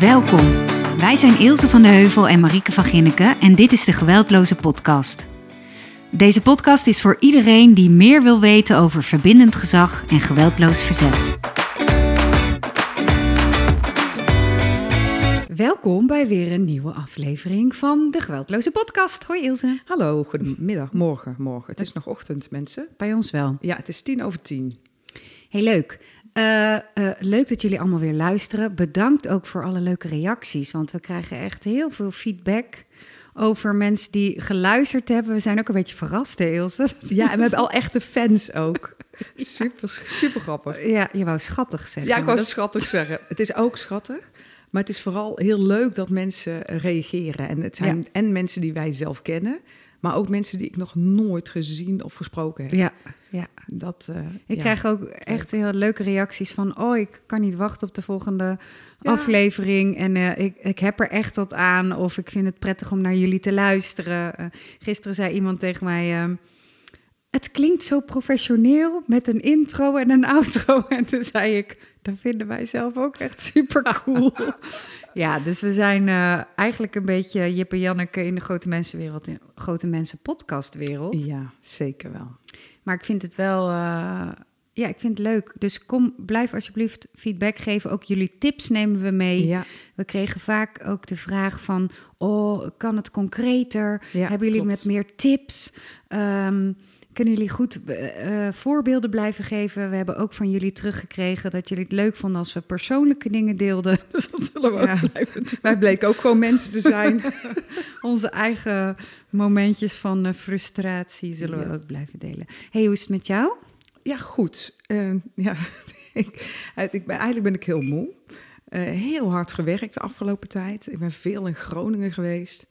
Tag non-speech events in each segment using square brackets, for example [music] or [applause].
Welkom. Wij zijn Ilse van de Heuvel en Marieke van Ginneken en dit is de Geweldloze Podcast. Deze podcast is voor iedereen die meer wil weten over verbindend gezag en geweldloos verzet. Welkom bij weer een nieuwe aflevering van de Geweldloze Podcast. Hoi Ilse. Hallo, goedemiddag, morgen, morgen. Het is nog ochtend, mensen. Bij ons wel. Ja, het is tien over tien. Heel leuk. Uh, uh, leuk dat jullie allemaal weer luisteren. Bedankt ook voor alle leuke reacties, want we krijgen echt heel veel feedback over mensen die geluisterd hebben. We zijn ook een beetje verrast, hè, Ilse? [laughs] Ja, en we hebben al echte fans ook. [laughs] Super, super grappig. Ja, je wou schattig zeggen. Ja, ik wou dat... schattig zeggen. Het is ook schattig. Maar het is vooral heel leuk dat mensen reageren. En het zijn ja. en mensen die wij zelf kennen, maar ook mensen die ik nog nooit gezien of gesproken heb. Ja, ja. Dat, uh, ik ja. krijg ook echt heel leuke reacties van... oh, ik kan niet wachten op de volgende ja. aflevering... en uh, ik, ik heb er echt wat aan... of ik vind het prettig om naar jullie te luisteren. Uh, gisteren zei iemand tegen mij... ehm, het klinkt zo professioneel met een intro en een [laughs] outro. En toen zei ik, dat vinden wij zelf ook echt super cool. [laughs] ja, dus we zijn uh, eigenlijk een beetje Jip en Janneke in de grote mensenwereld, in de grote mensen podcastwereld. Ja, zeker wel. Maar ik vind het wel, uh, ja, ik vind het leuk. Dus kom, blijf alsjeblieft feedback geven. Ook jullie tips nemen we mee. Ja. We kregen vaak ook de vraag van, oh, kan het concreter? Ja, Hebben jullie klopt. met meer tips? Um, kunnen jullie goed uh, voorbeelden blijven geven? We hebben ook van jullie teruggekregen dat jullie het leuk vonden als we persoonlijke dingen deelden. [laughs] Dus dat zullen we Ja. ook blijven doen. Wij bleken ook gewoon mensen te zijn. [laughs] Onze eigen momentjes van uh, frustratie zullen we ook blijven delen. hey, hoe is het met jou? Ja, goed. Uh, ja, [laughs] ik, ik ben, eigenlijk ben ik heel moe. Heel hard gewerkt de afgelopen tijd. Ik ben veel in Groningen geweest.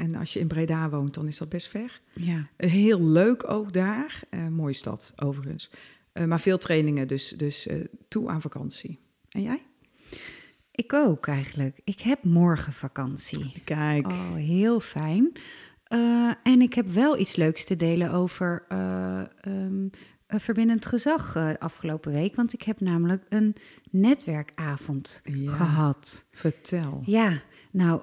En als je in Breda woont, dan is dat best ver. Ja. Uh, heel leuk ook daar. Uh, mooie stad, overigens. Uh, maar veel trainingen, dus, dus toe aan vakantie. En jij? Ik ook eigenlijk. Ik heb morgen vakantie. Kijk. Oh, heel fijn. En ik heb wel iets leuks te delen over um, verbindend gezag afgelopen week. Want ik heb namelijk een netwerkavond ja. gehad. Vertel. Ja, nou,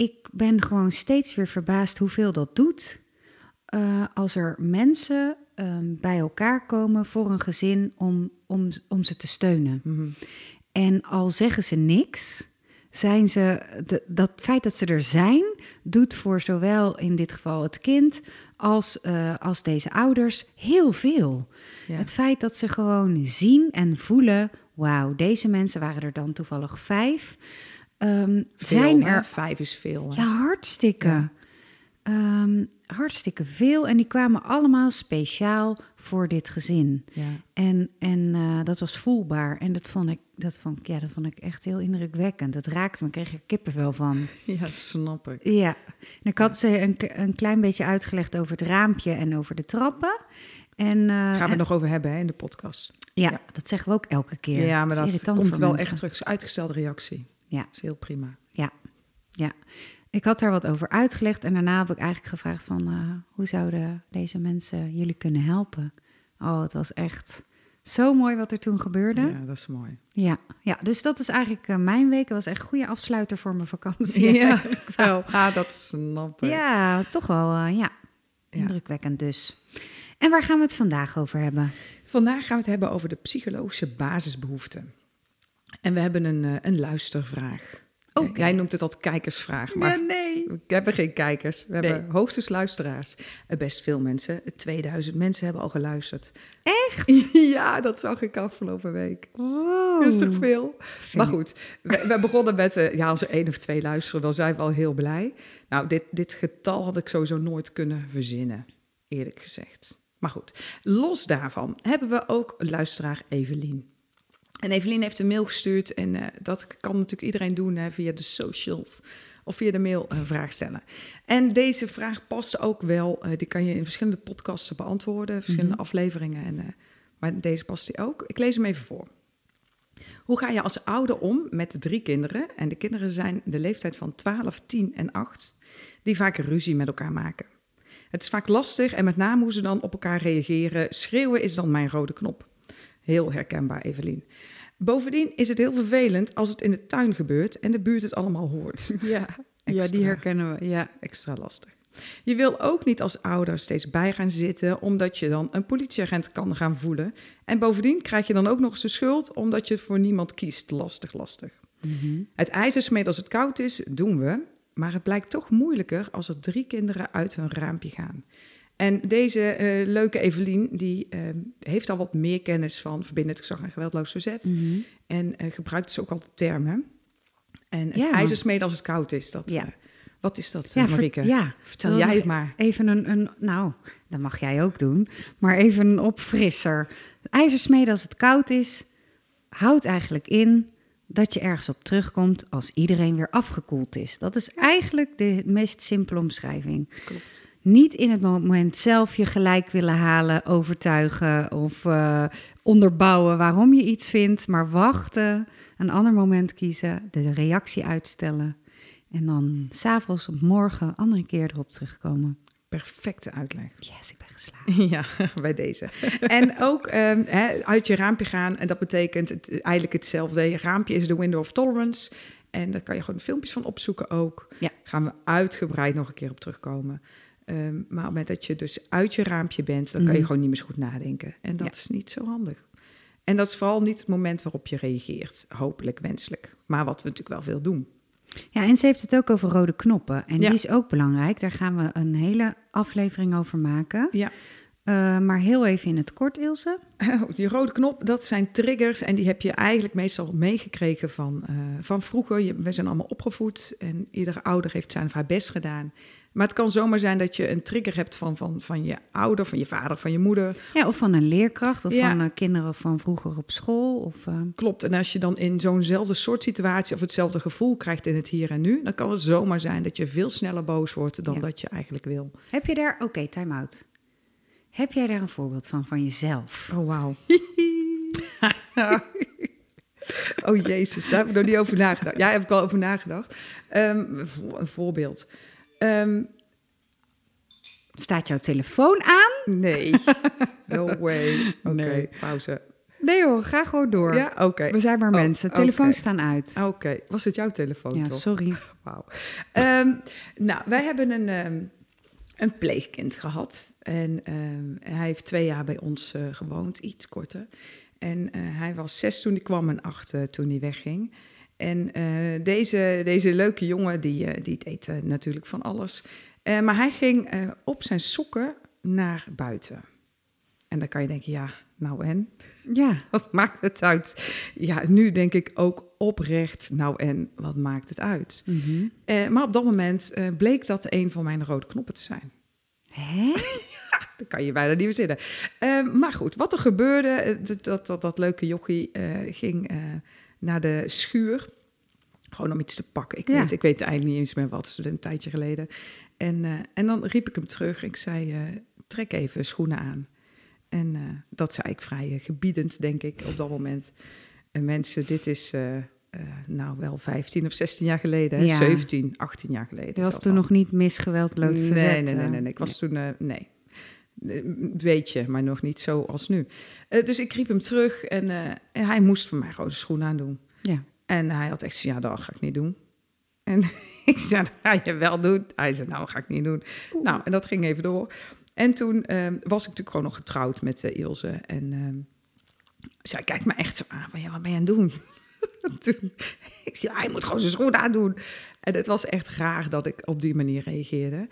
ik, ben gewoon steeds weer verbaasd hoeveel dat doet. Uh, als er mensen um, bij elkaar komen voor een gezin om, om, om ze te steunen. Mhm. En al zeggen ze niks, zijn ze, de, dat feit dat ze er zijn, doet voor zowel in dit geval het kind als, uh, als deze ouders heel veel. Ja. Het feit dat ze gewoon zien en voelen, wauw, deze mensen waren er dan toevallig vijf. Um, veel, zijn hè? er vijf is veel. Hè? Ja, hartstikke. Ja. Um, hartstikke veel. En die kwamen allemaal speciaal voor dit gezin. Ja. En, en uh, dat was voelbaar. En dat vond, ik, dat, vond ik, ja, dat vond ik echt heel indrukwekkend. Dat raakte me, kreeg er kippenvel van. [laughs] Ja, snap ik. Ja. En ik had ze een, een klein beetje uitgelegd over het raampje en over de trappen. En, uh, Gaan we en, het nog over hebben hè, in de podcast. Ja, ja, dat zeggen we ook elke keer. Ja, maar dat, dat komt wel mensen. echt terug. Uitgestelde reactie. Ja. Dat is heel prima. Ja, ja. Ik had daar wat over uitgelegd en daarna heb ik eigenlijk gevraagd van uh, hoe zouden deze mensen jullie kunnen helpen? Oh, het was echt zo mooi wat er toen gebeurde. Ja, dat is mooi. Ja, ja dus dat is eigenlijk uh, mijn week. Het was echt een goede afsluiter voor mijn vakantie. Ja, [laughs] [laughs] wel. ah, dat snap ik. Ja, toch wel, uh, ja, indrukwekkend dus. En waar gaan we het vandaag over hebben? Vandaag gaan we het hebben over de psychologische basisbehoeften. En we hebben een, uh, een luistervraag. Okay. Jij noemt het altijd kijkersvraag, maar nee, nee. we hebben geen kijkers. We nee. hebben hoogstens luisteraars. Best veel mensen. 2000 mensen hebben al geluisterd. Echt? [laughs] ja, dat zag ik afgelopen week. Wow. Dat is toch veel? Maar goed, we, we, begonnen met, uh, ja, als er één of twee luisteren, dan zijn we al heel blij. Nou, dit, dit getal had ik sowieso nooit kunnen verzinnen, eerlijk gezegd. Maar goed, los daarvan hebben we ook luisteraar Evelien. En Evelien heeft een mail gestuurd en uh, dat kan natuurlijk iedereen doen hè, via de socials of via de mail een vraag stellen. En deze vraag past ook wel, uh, die kan je in verschillende podcasts beantwoorden, verschillende mm-hmm. afleveringen. En, uh, maar deze past die ook. Ik lees hem even voor. Hoe ga je als ouder om met de drie kinderen? En de kinderen zijn de leeftijd van 12, 10 en 8, die vaak ruzie met elkaar maken. Het is vaak lastig en met name hoe ze dan op elkaar reageren. Schreeuwen is dan mijn rode knop. Heel herkenbaar, Evelien. Bovendien is het heel vervelend als het in de tuin gebeurt en de buurt het allemaal hoort. [laughs] Ja, ja die herkennen we. Ja. Extra lastig. Je wil ook niet als ouder steeds bij gaan zitten, omdat je dan een politieagent kan gaan voelen. En bovendien krijg je dan ook nog eens de schuld, omdat je voor niemand kiest. Lastig, lastig. Mhm. Het ijzersmeed als het koud is, doen we. Maar het blijkt toch moeilijker als er drie kinderen uit hun raampje gaan. En deze eh, leuke Evelien, die eh, heeft al wat meer kennis van verbindend gezag en geweldloos verzet. Mhm. En eh, gebruikt dus ook al de termen. En het Ja. ijzersmeed als het koud is, dat, Ja. eh, wat is dat, Ja, ver- Marike? ja, Vertel jij het maar. Even een, een, nou, dat mag jij ook doen, maar even een opfrisser. IJzersmeden als het koud is, houdt eigenlijk in dat je ergens op terugkomt als iedereen weer afgekoeld is. Dat is eigenlijk de meest simpele omschrijving. Klopt. Niet in het moment zelf je gelijk willen halen, overtuigen of eh, onderbouwen waarom je iets vindt, maar wachten, een ander moment kiezen, de reactie uitstellen en dan s'avonds of morgen andere keer erop terugkomen. Perfecte uitleg. Yes, ik ben geslaagd. [laughs] Ja, bij deze. [laughs] En ook ehm, uit je raampje gaan. En dat betekent het, eigenlijk hetzelfde. Je raampje is de window of tolerance. En daar kan je gewoon filmpjes van opzoeken ook. Ja. Gaan we uitgebreid nog een keer op terugkomen. Ehm, maar op het moment dat je dus uit je raampje bent, dan kan je Mhm. gewoon niet meer zo goed nadenken. En dat Ja. is niet zo handig. En dat is vooral niet het moment waarop je reageert. Hopelijk wenselijk. Maar wat we natuurlijk wel veel doen. Ja, en ze heeft het ook over rode knoppen. En Ja. die is ook belangrijk. Daar gaan we een hele aflevering over maken. Ja. Eh, maar heel even in het kort, Ilse. Die rode knop, dat zijn triggers en die heb je eigenlijk meestal meegekregen van, eh, van vroeger. Je, we zijn allemaal opgevoed en iedere ouder heeft zijn of haar best gedaan. Maar het kan zomaar zijn dat je een trigger hebt van, van, van je ouder, van je vader, van je moeder. Ja, of van een leerkracht of Ja. van eh, kinderen van vroeger op school. Of, eh, Klopt. En als je dan in zo'nzelfde soort situatie of hetzelfde gevoel krijgt in het hier en nu, dan kan het zomaar zijn dat je veel sneller boos wordt dan Ja. dat je eigenlijk wil. Heb je daar... Oké, time out. Heb jij daar een voorbeeld van, van jezelf? Oh, wauw. [laughs] oh, jezus, daar heb ik nog niet over nagedacht. Ja, daar heb ik al over nagedacht. Ehm, een voorbeeld. Ehm, Staat jouw telefoon aan? nee, [laughs] no way. Oké, Nee. pauze. Nee hoor, ga gewoon door. Ja, oké. We zijn maar Oh, mensen. Telefoons staan uit. Oké, was het jouw telefoon ja, toch? sorry. [laughs] Wauw. Ehm, nou, wij hebben een, ehm, een pleegkind gehad. En hij heeft twee jaar bij ons eh, gewoond, iets korter. En eh, hij was zes toen hij kwam en acht eh, toen hij wegging. En eh, deze, deze leuke jongen, die, eh, die deed eh, natuurlijk van alles. Maar hij ging op zijn sokken naar buiten. En dan kan je denken, ja, nou en? Ja, [laughs] Wat maakt het uit? Ja, nu denk ik ook oprecht, nou en, wat maakt het uit? Mhm. Maar op dat moment bleek dat een van mijn rode knoppen te zijn. Hè? [laughs] Dat kan je bijna niet verzinnen. Eh, maar goed, wat er gebeurde, dat, dat, dat, dat leuke jochie ging naar de schuur. Gewoon om iets te pakken. Ik, Ja. weet, ik weet eigenlijk niet eens meer wat, het is een tijdje geleden. En, eh, en dan riep ik hem terug. Ik zei, eh, trek even schoenen aan. En eh, dat zei ik vrij gebiedend, denk ik, op dat moment. En mensen, dit is nou wel 15 of 16 jaar geleden. Ja. 17, 18 jaar geleden. Je was toen al. nog niet misgeweldloos nee, verzet. Nee, nee, nee, nee. Ik was toen, nee. Eh, Weet je, maar nog niet zo als nu. Eh, dus ik riep hem terug en, eh, en hij moest voor mij rode schoenen aandoen. Ja. En hij had echt zo, ja, dat ga ik niet doen. En [laughs] ik zei, dat ga je wel doen. Hij zei, nou, ga ik niet doen. Nou, en dat ging even door. En toen ehm, was ik natuurlijk gewoon nog getrouwd met eh, Ilse. En ehm, zij kijkt me echt zo aan van, ja, wat ben je aan het doen? [laughs] toen, ik zei, hij moet gewoon zijn schoenen aandoen. En het was echt raar dat ik op die manier reageerde.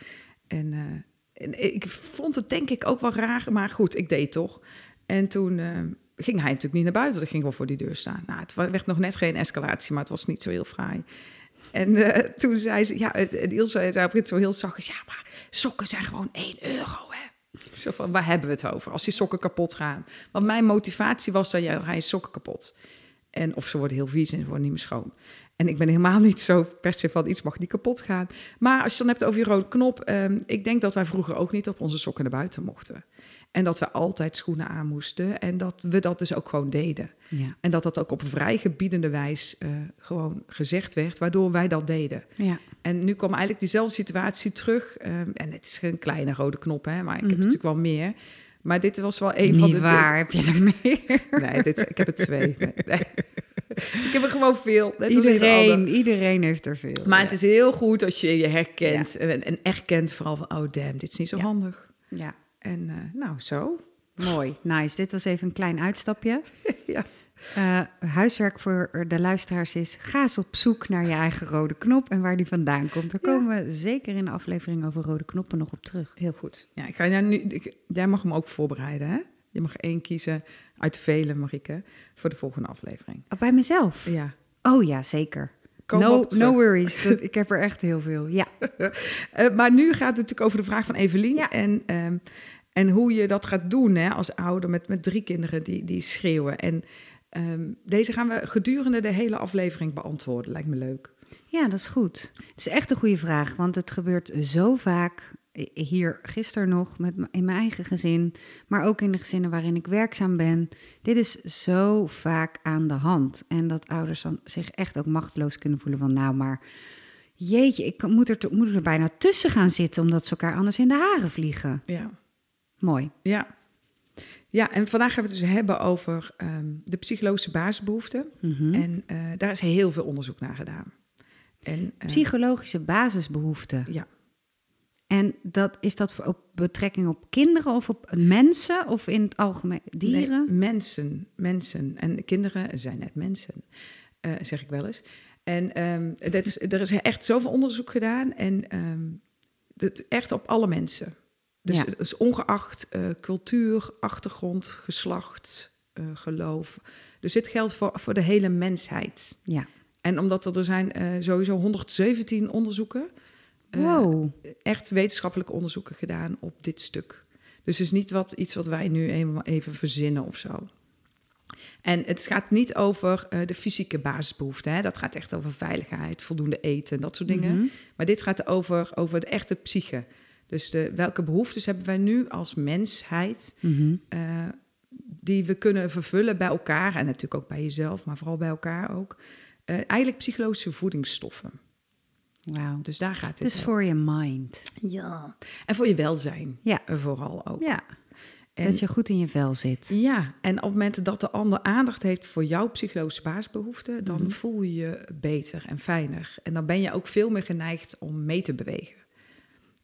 En, en ik vond het denk ik ook wel raar, maar goed, ik deed het toch. En toen eh, ging hij natuurlijk niet naar buiten, ik ging wel voor die deur staan. Nou, het werd nog net geen escalatie, maar het was niet zo heel fraai. En eh, [laughs] toen zei ze, ja, en en Ilse zei op dit zo heel zachtjes, ja, maar sokken zijn gewoon 1 euro, hè. Zo van, waar hebben we het over? Als die sokken kapot gaan. Want mijn motivatie was dan, ja, hij is sokken kapot. En of ze worden heel vies en ze worden niet meer schoon. En ik ben helemaal niet zo per se van iets mag niet kapot gaan. Maar als je dan hebt over je rode knop. ehm, ik denk dat wij vroeger ook niet op onze sokken naar buiten mochten. En dat we altijd schoenen aan moesten. En dat we dat dus ook gewoon deden. Ja. En dat dat ook op vrij gebiedende wijs eh, gewoon gezegd werd, waardoor wij dat deden. Ja. En nu kwam eigenlijk diezelfde situatie terug. ehm, en het is geen kleine rode knop, hè, maar ik heb Mhm. natuurlijk wel meer. Maar dit was wel een van Niet de... waar, heb je er meer? Nee, dit, ik heb er twee. Nee, nee. [laughs] ik heb er gewoon veel. Net iedereen, iedereen heeft er veel. Maar het is heel goed als je je herkent en, en, erkent vooral van... oh damn, dit is niet zo handig. Ja. En uh, nou, zo. Mooi, [laughs] nice. Dit was even een klein uitstapje. [laughs] ja. Uh, huiswerk voor de luisteraars is: ga eens op zoek naar je eigen rode knop en waar die vandaan komt. Daar komen we zeker in de aflevering over rode knoppen nog op terug. Heel goed. Ja, ik ga jou nu, ik, jij mag hem ook voorbereiden. Hè? Je mag één kiezen uit vele, Marike, voor de volgende aflevering. Oh, bij mezelf? Ja. Oh ja, zeker. no, no worries. [laughs] Dat, ik heb er echt heel veel. Ja. uh, [laughs] maar nu gaat het natuurlijk over de vraag van Evelien. Ja. En, um, en hoe je dat gaat doen hè, als ouder met, met drie kinderen die, die schreeuwen. En um, deze gaan we gedurende de hele aflevering beantwoorden. Lijkt me leuk. Ja, dat is goed. Het is echt een goede vraag, want het gebeurt zo vaak hier gisteren nog met in mijn eigen gezin, maar ook in de gezinnen waarin ik werkzaam ben. Dit is zo vaak aan de hand. En dat ouders dan zich echt ook machteloos kunnen voelen van nou maar jeetje, ik moet er, moet er bijna tussen gaan zitten omdat ze elkaar anders in de haren vliegen. Ja. Mooi. Ja. Ja, en vandaag gaan we het dus hebben over ehm, de psychologische basisbehoeften. Mhm. En uh, daar is heel veel onderzoek naar gedaan. En, uh, Psychologische basisbehoeften. Ja. En dat, is dat op betrekking op kinderen of op mensen of in het algemeen dieren? Nee, mensen, mensen. En kinderen zijn net mensen, uh, zeg ik wel eens. En um, dat is, er is echt zoveel onderzoek gedaan en um, het, echt op alle mensen. Dus ja. ongeacht uh, cultuur, achtergrond, geslacht, uh, geloof. Dus dit geldt voor, voor de hele mensheid. Ja. En omdat er, er zijn sowieso 117 onderzoeken wow. echt wetenschappelijke onderzoeken gedaan op dit stuk. Dus het is niet wat, iets wat wij nu even, even verzinnen of zo. En het gaat niet over uh, de fysieke basisbehoeften. Hè? Dat gaat echt over veiligheid, voldoende eten, dat soort dingen. Mhm. Mm -hmm. Maar dit gaat over, over de echte psyche. Dus de, welke behoeftes hebben wij nu als mensheid... Mm -hmm. uh, die we kunnen vervullen bij elkaar... en natuurlijk ook bij jezelf, maar vooral bij elkaar ook... Uh, eigenlijk psychologische voedingsstoffen. Wow. Dus daar gaat het. Dus voor je mind. Ja. En voor je welzijn. Ja. Vooral ook. Ja. En, dat je goed in je vel zit. Ja. En op het moment dat de ander aandacht heeft voor jouw psychologische basisbehoeften, dan Mhm. mm voel je je beter en fijner. En dan ben je ook veel meer geneigd om mee te bewegen.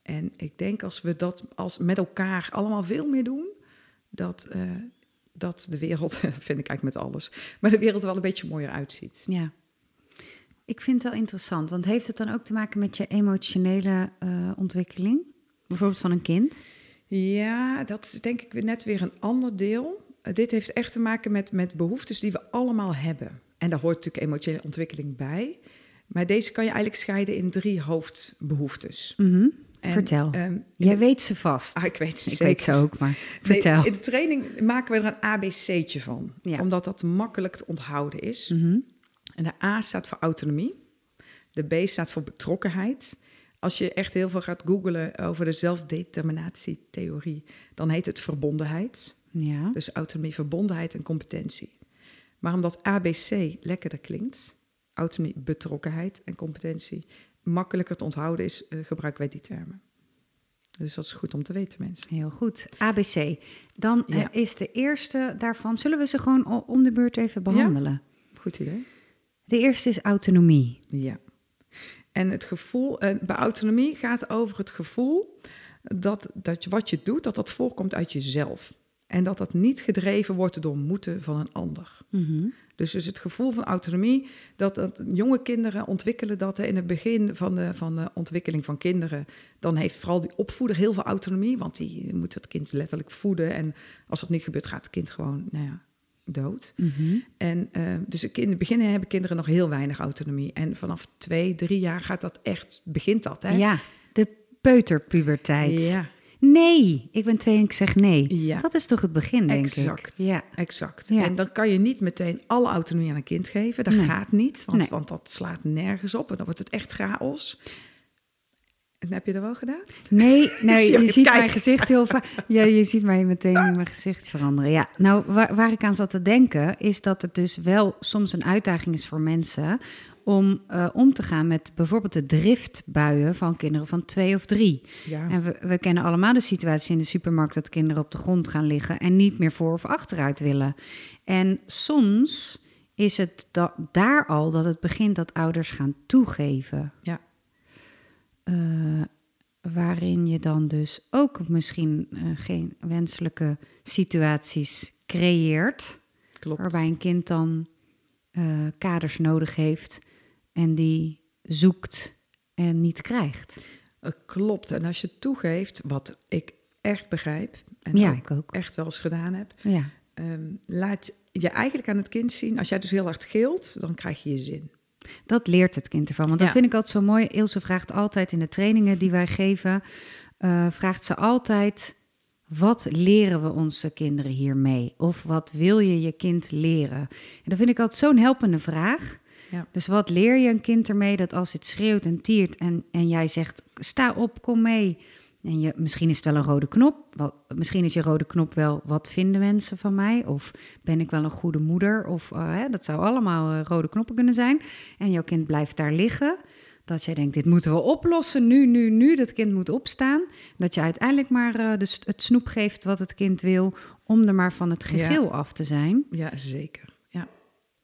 En ik denk als we dat als met elkaar allemaal veel meer doen, dat, uh, dat de wereld, [laughs] vind ik eigenlijk met alles, maar de wereld er wel een beetje mooier uitziet. Ja. Ik vind het wel interessant, want heeft het dan ook te maken met je emotionele uh, ontwikkeling? Bijvoorbeeld van een kind? Ja, dat is denk ik net weer een ander deel. Uh, dit heeft echt te maken met, met behoeftes die we allemaal hebben. En daar hoort natuurlijk emotionele ontwikkeling bij. Maar deze kan je eigenlijk scheiden in drie hoofdbehoeftes. Mm -hmm. En, vertel. Um, Jij de... weet ze vast. Ah, ik weet ze ik zeker. weet ze ook, maar vertel. Nee, in de training maken we er een ABC'tje van. Ja. Omdat dat makkelijk te onthouden is. Mm -hmm. En de A staat voor autonomie. De B staat voor betrokkenheid. Als je echt heel veel gaat googlen over de zelfdeterminatietheorie, dan heet het verbondenheid. Ja. Dus autonomie, verbondenheid en competentie. Maar omdat ABC lekkerder klinkt, autonomie, betrokkenheid en competentie, makkelijker te onthouden is, uh, gebruiken wij die termen. Dus dat is goed om te weten, mensen. Heel goed. ABC. Dan ja. uh, is de eerste daarvan. Zullen we ze gewoon om de beurt even behandelen? Ja, goed idee. De eerste is autonomie. Ja. En het gevoel, uh, bij autonomie gaat over het gevoel dat, dat wat je doet, dat dat voorkomt uit jezelf. En dat dat niet gedreven wordt door moeten van een ander. Mm -hmm. Dus, dus het gevoel van autonomie, dat, dat jonge kinderen ontwikkelen dat in het begin van de, van de ontwikkeling van kinderen. Dan heeft vooral die opvoeder heel veel autonomie, want die moet het kind letterlijk voeden. En als dat niet gebeurt, gaat het kind gewoon, nou ja, dood. Mm -hmm. En uh, dus in het begin hebben kinderen nog heel weinig autonomie. En vanaf twee, drie jaar gaat dat echt, begint dat. Hè? Ja, de peuterpuberteit. Ja. Nee, ik ben twee en ik zeg nee. Ja. Dat is toch het begin, denk exact, ik. Ja, exact. Ja. En dan kan je niet meteen alle autonomie aan een kind geven. Dat nee. gaat niet, want, nee. want dat slaat nergens op. En dan wordt het echt chaos. En heb je dat wel gedaan? Nee, [laughs] nee je, je ziet kijken. mijn gezicht heel vaak. [laughs] Ja, je ziet mij meteen in mijn gezicht veranderen. Ja, nou, waar, waar, ik aan zat te denken, is dat het dus wel soms een uitdaging is voor mensen om uh, om te gaan met bijvoorbeeld de driftbuien van kinderen van twee of drie. Ja. En we, we, kennen allemaal de situatie in de supermarkt dat kinderen op de grond gaan liggen en niet meer voor of achteruit willen. En soms is het da daar al dat het begint dat ouders gaan toegeven. Ja. Uh, waarin je dan dus ook misschien uh, geen wenselijke situaties creëert. Klopt. Waarbij een kind dan uh, kaders nodig heeft en die zoekt en niet krijgt. klopt. En als je toegeeft, wat ik echt begrijp, en ja, ook ik ook. echt wel eens gedaan heb, ja. um, laat je eigenlijk aan het kind zien, als jij dus heel hard gilt, dan krijg je je zin. Dat leert het kind ervan. Want dat Ja. vind ik altijd zo mooi. Ilse vraagt altijd in de trainingen die wij geven, eh, vraagt ze altijd: wat leren we onze kinderen hiermee? Of wat wil je je kind leren? En dat vind ik altijd zo'n helpende vraag. Ja. Dus wat leer je een kind ermee dat als het schreeuwt en tiert en, en jij zegt: sta op, kom mee. En je, misschien is het wel een rode knop. Wel, misschien is je rode knop wel: wat vinden mensen van mij? Of ben ik wel een goede moeder? Of eh, hè, dat zou allemaal eh, rode knoppen kunnen zijn. En jouw kind blijft daar liggen. Dat jij denkt: dit moeten we oplossen nu, nu, nu. Dat kind moet opstaan. Dat je uiteindelijk maar eh, de, het snoep geeft wat het kind wil. Om er maar van het Ja. geheel af te zijn. Ja, zeker.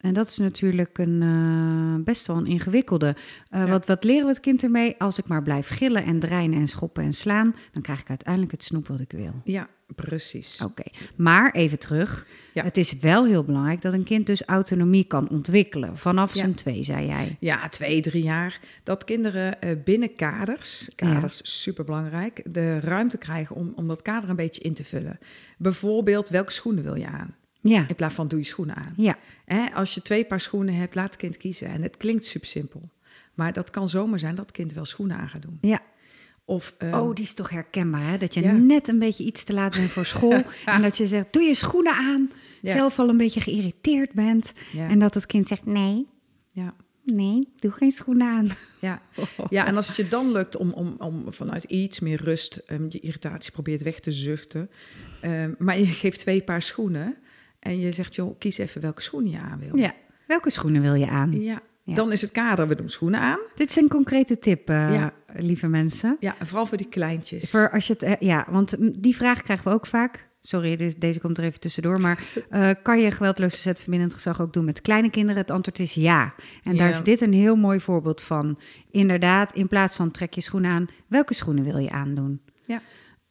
En dat is natuurlijk een, eh, best wel een ingewikkelde. Ja. wat, wat leren we het kind ermee? Als ik maar blijf gillen en dreinen en schoppen en slaan, dan krijg ik uiteindelijk het snoep wat ik wil. ja, precies. Oké, maar even terug. Ja. Het is wel heel belangrijk dat een kind dus autonomie kan ontwikkelen. Vanaf Ja. zijn twee, zei jij. Ja, twee, drie jaar. Dat kinderen eh, binnen kaders, kaders superbelangrijk, de ruimte krijgen om, om dat kader een beetje in te vullen. Bijvoorbeeld, welke schoenen wil je aan? Ja, In plaats van doe je schoenen aan. ja, Hè, als je twee paar schoenen hebt, laat het kind kiezen. En het klinkt super simpel. Maar dat kan zomaar zijn dat het kind wel schoenen aan gaat doen. ja. Of, ehm, Oh, die is toch herkenbaar, hè? Dat je Ja. net een beetje iets te laat bent voor school. [laughs] En dat je zegt, doe je schoenen aan. Ja. Zelf al een beetje geïrriteerd bent. En dat het kind zegt, nee, ja, nee, doe geen schoenen aan. ja. [laughs] ja, en als het je dan lukt om, om, om vanuit iets meer rust ehm, je irritatie probeert weg te zuchten. ehm, maar je geeft twee paar schoenen en je zegt, joh, kies even welke schoenen je aan wil. Ja. Welke schoenen wil je aan? Ja, Ja. dan is het kader, we doen schoenen aan. Dit is een concrete tip, eh, Ja. lieve mensen. Ja, vooral voor die kleintjes. Voor als je het, eh, ja, want mm, die vraag krijgen we ook vaak. Sorry, deze, komt er even tussendoor. Maar [laughs] eh, kan je geweldloos verzetverbindend gezag ook doen met kleine kinderen? Het antwoord is ja. En daar Ja. is dit een heel mooi voorbeeld van. Inderdaad, in plaats van trek je schoenen aan, welke schoenen wil je aandoen? Ja.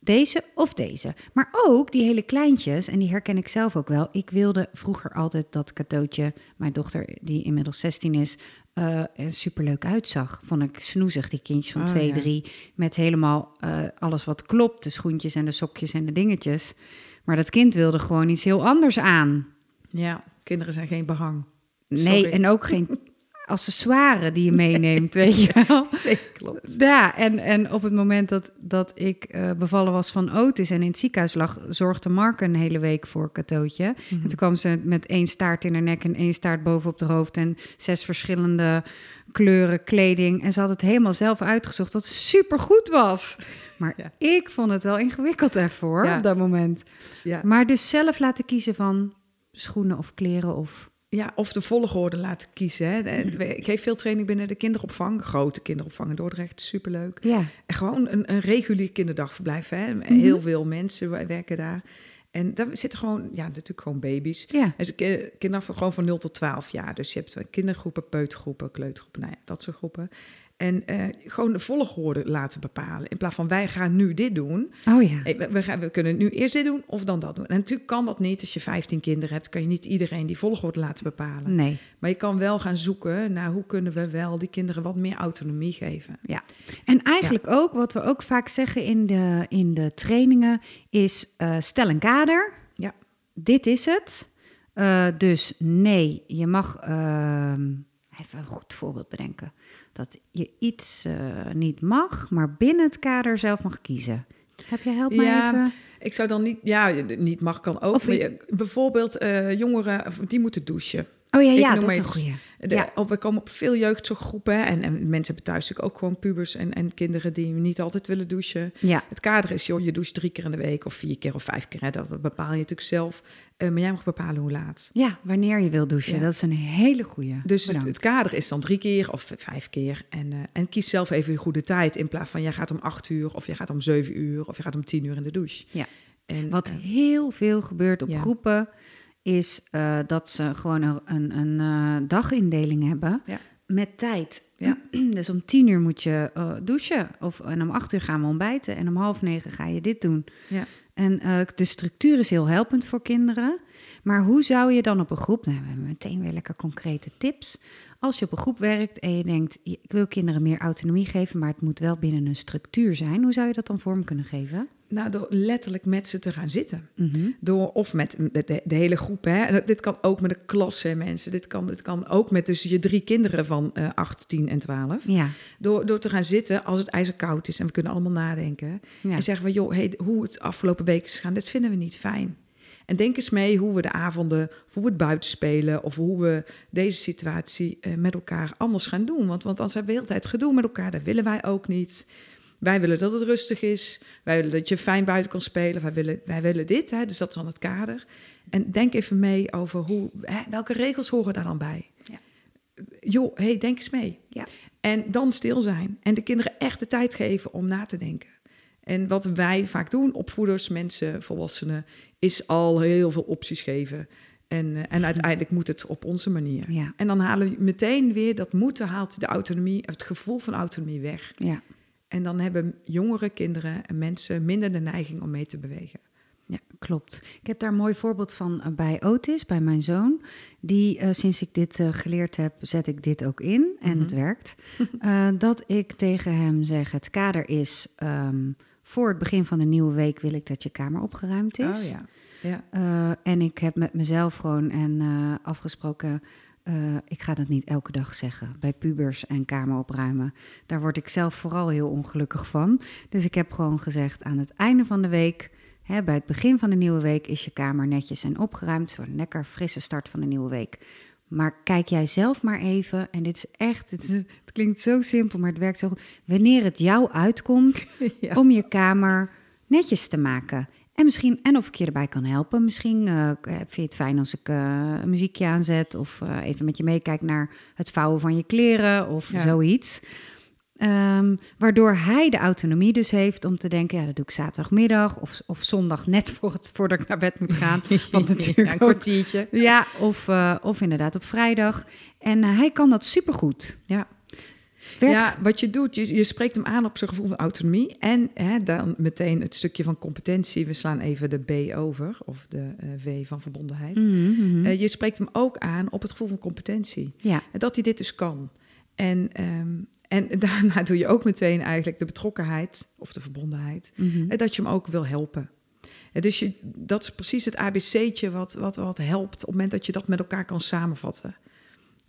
Deze of deze. Maar ook die hele kleintjes, en die herken ik zelf ook wel. Ik wilde vroeger altijd dat cadeautje, mijn dochter die inmiddels 16 is, eh, er superleuk uitzag. Vond ik snoezig, die kindjes van Oh, 2, ja. 3. Met helemaal eh, alles wat klopt. De schoentjes en de sokjes en de dingetjes. Maar dat kind wilde gewoon iets heel anders aan. ja, kinderen zijn geen behang. Nee, Sorry. en ook geen [laughs] accessoires die je meeneemt, weet je wel. Nee, klopt. Ja, en, en op het moment dat, dat ik eh, bevallen was van Otis en in het ziekenhuis lag, zorgde Mark een hele week voor cadeautje. En toen kwam ze met één staart in haar nek en één staart bovenop de hoofd en zes verschillende kleuren kleding. En ze had het helemaal zelf uitgezocht, dat super goed was. Maar Ja. ik vond het wel ingewikkeld ervoor Ja. op dat moment. Ja. Maar dus zelf laten kiezen van schoenen of kleren of... Ja, of de volgorde laten kiezen. Hè. De- Ik geef veel training binnen de kinderopvang. Grote kinderopvang in Dordrecht, superleuk. Ja, En gewoon een, een regulier kinderdagverblijf. Hè. Heel veel mensen werken daar. En daar zitten gewoon, ja, natuurlijk gewoon baby's. ja. En ze ki- kinderen gewoon van 0 tot 12 jaar. Dus je hebt kindergroepen, peutergroepen, kleutergroepen, nou ja, dat soort groepen. En eh, gewoon de volgorde laten bepalen. In plaats van wij gaan nu dit doen. Oh ja. We gaan, we kunnen nu eerst dit doen of dan dat doen. En natuurlijk kan dat niet. Als je 15 kinderen hebt, kan je niet iedereen die volgorde laten bepalen. Nee. Maar je kan wel gaan zoeken naar hoe kunnen we wel die kinderen wat meer autonomie geven. Ja, en eigenlijk ook, wat we ook vaak zeggen in de, in de trainingen, is eh, stel een kader. Ja. Dit is het. Eh, dus nee, je mag ehm, even een goed voorbeeld bedenken. Dat je iets eh, niet mag, maar binnen het kader zelf mag kiezen. Heb je help mij Ja, even? Ik zou dan niet, ja, niet mag kan ook. Je- bijvoorbeeld eh, jongeren, die moeten douchen. Oh ja, ja dat is een goeie. De, Ja. op, we komen op veel jeugdzorggroepen en, en mensen hebben thuis natuurlijk ook gewoon pubers en, en kinderen die niet altijd willen douchen. Ja, Het kader is, joh, je doucht drie keer in de week of vier keer of vijf keer. Hè, dat bepaal je natuurlijk zelf. Eh, maar jij mag bepalen hoe laat. ja, wanneer je wil douchen. Ja. Dat is een hele goeie. Dus het, kader is dan drie keer of vijf keer. En, eh, en kies zelf even je goede tijd. In plaats van jij gaat om acht uur of je gaat om zeven uur of je gaat om tien uur in de douche. Ja. En, Wat eh, heel veel gebeurt op ja. groepen is uh, dat ze gewoon een, een, een uh, dagindeling hebben Ja. met tijd. Ja. [clears throat] Dus om tien uur moet je uh, douchen. Of, en om acht uur gaan we ontbijten. En om half negen ga je dit doen. Ja. En de structuur is heel helpend voor kinderen. Maar hoe zou je dan op een groep... Nou, we hebben meteen weer lekker concrete tips. Als je op een groep werkt en je denkt... ik wil kinderen meer autonomie geven... maar het moet wel binnen een structuur zijn. Hoe zou je dat dan vorm kunnen geven? Nou, door letterlijk met ze te gaan zitten. Mm -hmm. Door, of met de, de, de, hele groep. Hè. Dit kan ook met de klas, hè, mensen. Dit kan, dit kan ook met dus je drie kinderen van uh, 8, 10 en 12. Ja. Door, door te gaan zitten als het ijzerkoud is en we kunnen allemaal nadenken. Ja. En zeggen van, joh, hey, hoe het afgelopen week is gegaan, dit vinden we niet fijn. En denk eens mee hoe we de avonden, of hoe we het buiten spelen... of hoe we deze situatie uh, met elkaar anders gaan doen. Want, want anders hebben we de hele tijd gedoe met elkaar. Dat willen wij ook niet. Wij willen dat het rustig is. Wij willen dat je fijn buiten kan spelen. Wij willen, wij willen dit, hè, dus dat is dan het kader. En denk even mee over hoe, hè, welke regels horen daar dan bij. Ja. Joh, hey, denk eens mee. Ja. En dan stil zijn. En de kinderen echt de tijd geven om na te denken. En wat wij vaak doen, opvoeders, mensen, volwassenen, is al heel veel opties geven. En, uh, en uiteindelijk moet het op onze manier. Ja. En dan halen we meteen weer dat moeten haalt de autonomie, het gevoel van autonomie weg. Ja. En dan hebben jongere kinderen en mensen minder de neiging om mee te bewegen. Ja, klopt. Ik heb daar een mooi voorbeeld van bij Otis, bij mijn zoon. Die, uh, sinds ik dit uh, geleerd heb, zet ik dit ook in. En Mhm. het werkt. Uh, [laughs] dat ik tegen hem zeg, het kader is... Um, voor het begin van een nieuwe week wil ik dat je kamer opgeruimd is. Oh ja. ja. En ik heb met mezelf gewoon en afgesproken. Uh, ik ga dat niet elke dag zeggen. Bij pubers en kamer opruimen. Daar word ik zelf vooral heel ongelukkig van. Dus ik heb gewoon gezegd: aan het einde van de week. Hè, bij het begin van de nieuwe week is je kamer netjes en opgeruimd. Voor een lekker frisse start van de nieuwe week. Maar kijk jij zelf maar even. En dit is echt. Het, is, het klinkt zo simpel, maar het werkt zo goed. Wanneer het jou uitkomt [laughs] ja. om je kamer netjes te maken. En misschien, en of ik je erbij kan helpen. Misschien uh, vind je het fijn als ik uh, een muziekje aanzet. Of uh, even met je meekijk naar het vouwen van je kleren of ja. zoiets. Um, waardoor hij de autonomie dus heeft om te denken... ja, dat doe ik zaterdagmiddag of, of zondag net [laughs] voor het, voordat ik naar bed moet gaan. Want natuurlijk [laughs] ja, een kwartiertje. Ook, ja, of, of inderdaad op vrijdag. En hij kan dat supergoed. Ja. Ja, wat je doet, je, je spreekt hem aan op zijn gevoel van autonomie. En hè, dan meteen het stukje van competentie. We slaan even de B over, of de uh, V van verbondenheid. Mm -hmm. uh, je spreekt hem ook aan op het gevoel van competentie. Ja. Dat hij dit dus kan. En, um, en [laughs] daarna doe je ook meteen eigenlijk de betrokkenheid of de verbondenheid. Mhm. Mm -hmm. Dat je hem ook wil helpen. En dus je, dat is precies het ABC'tje wat, wat, wat helpt op het moment dat je dat met elkaar kan samenvatten.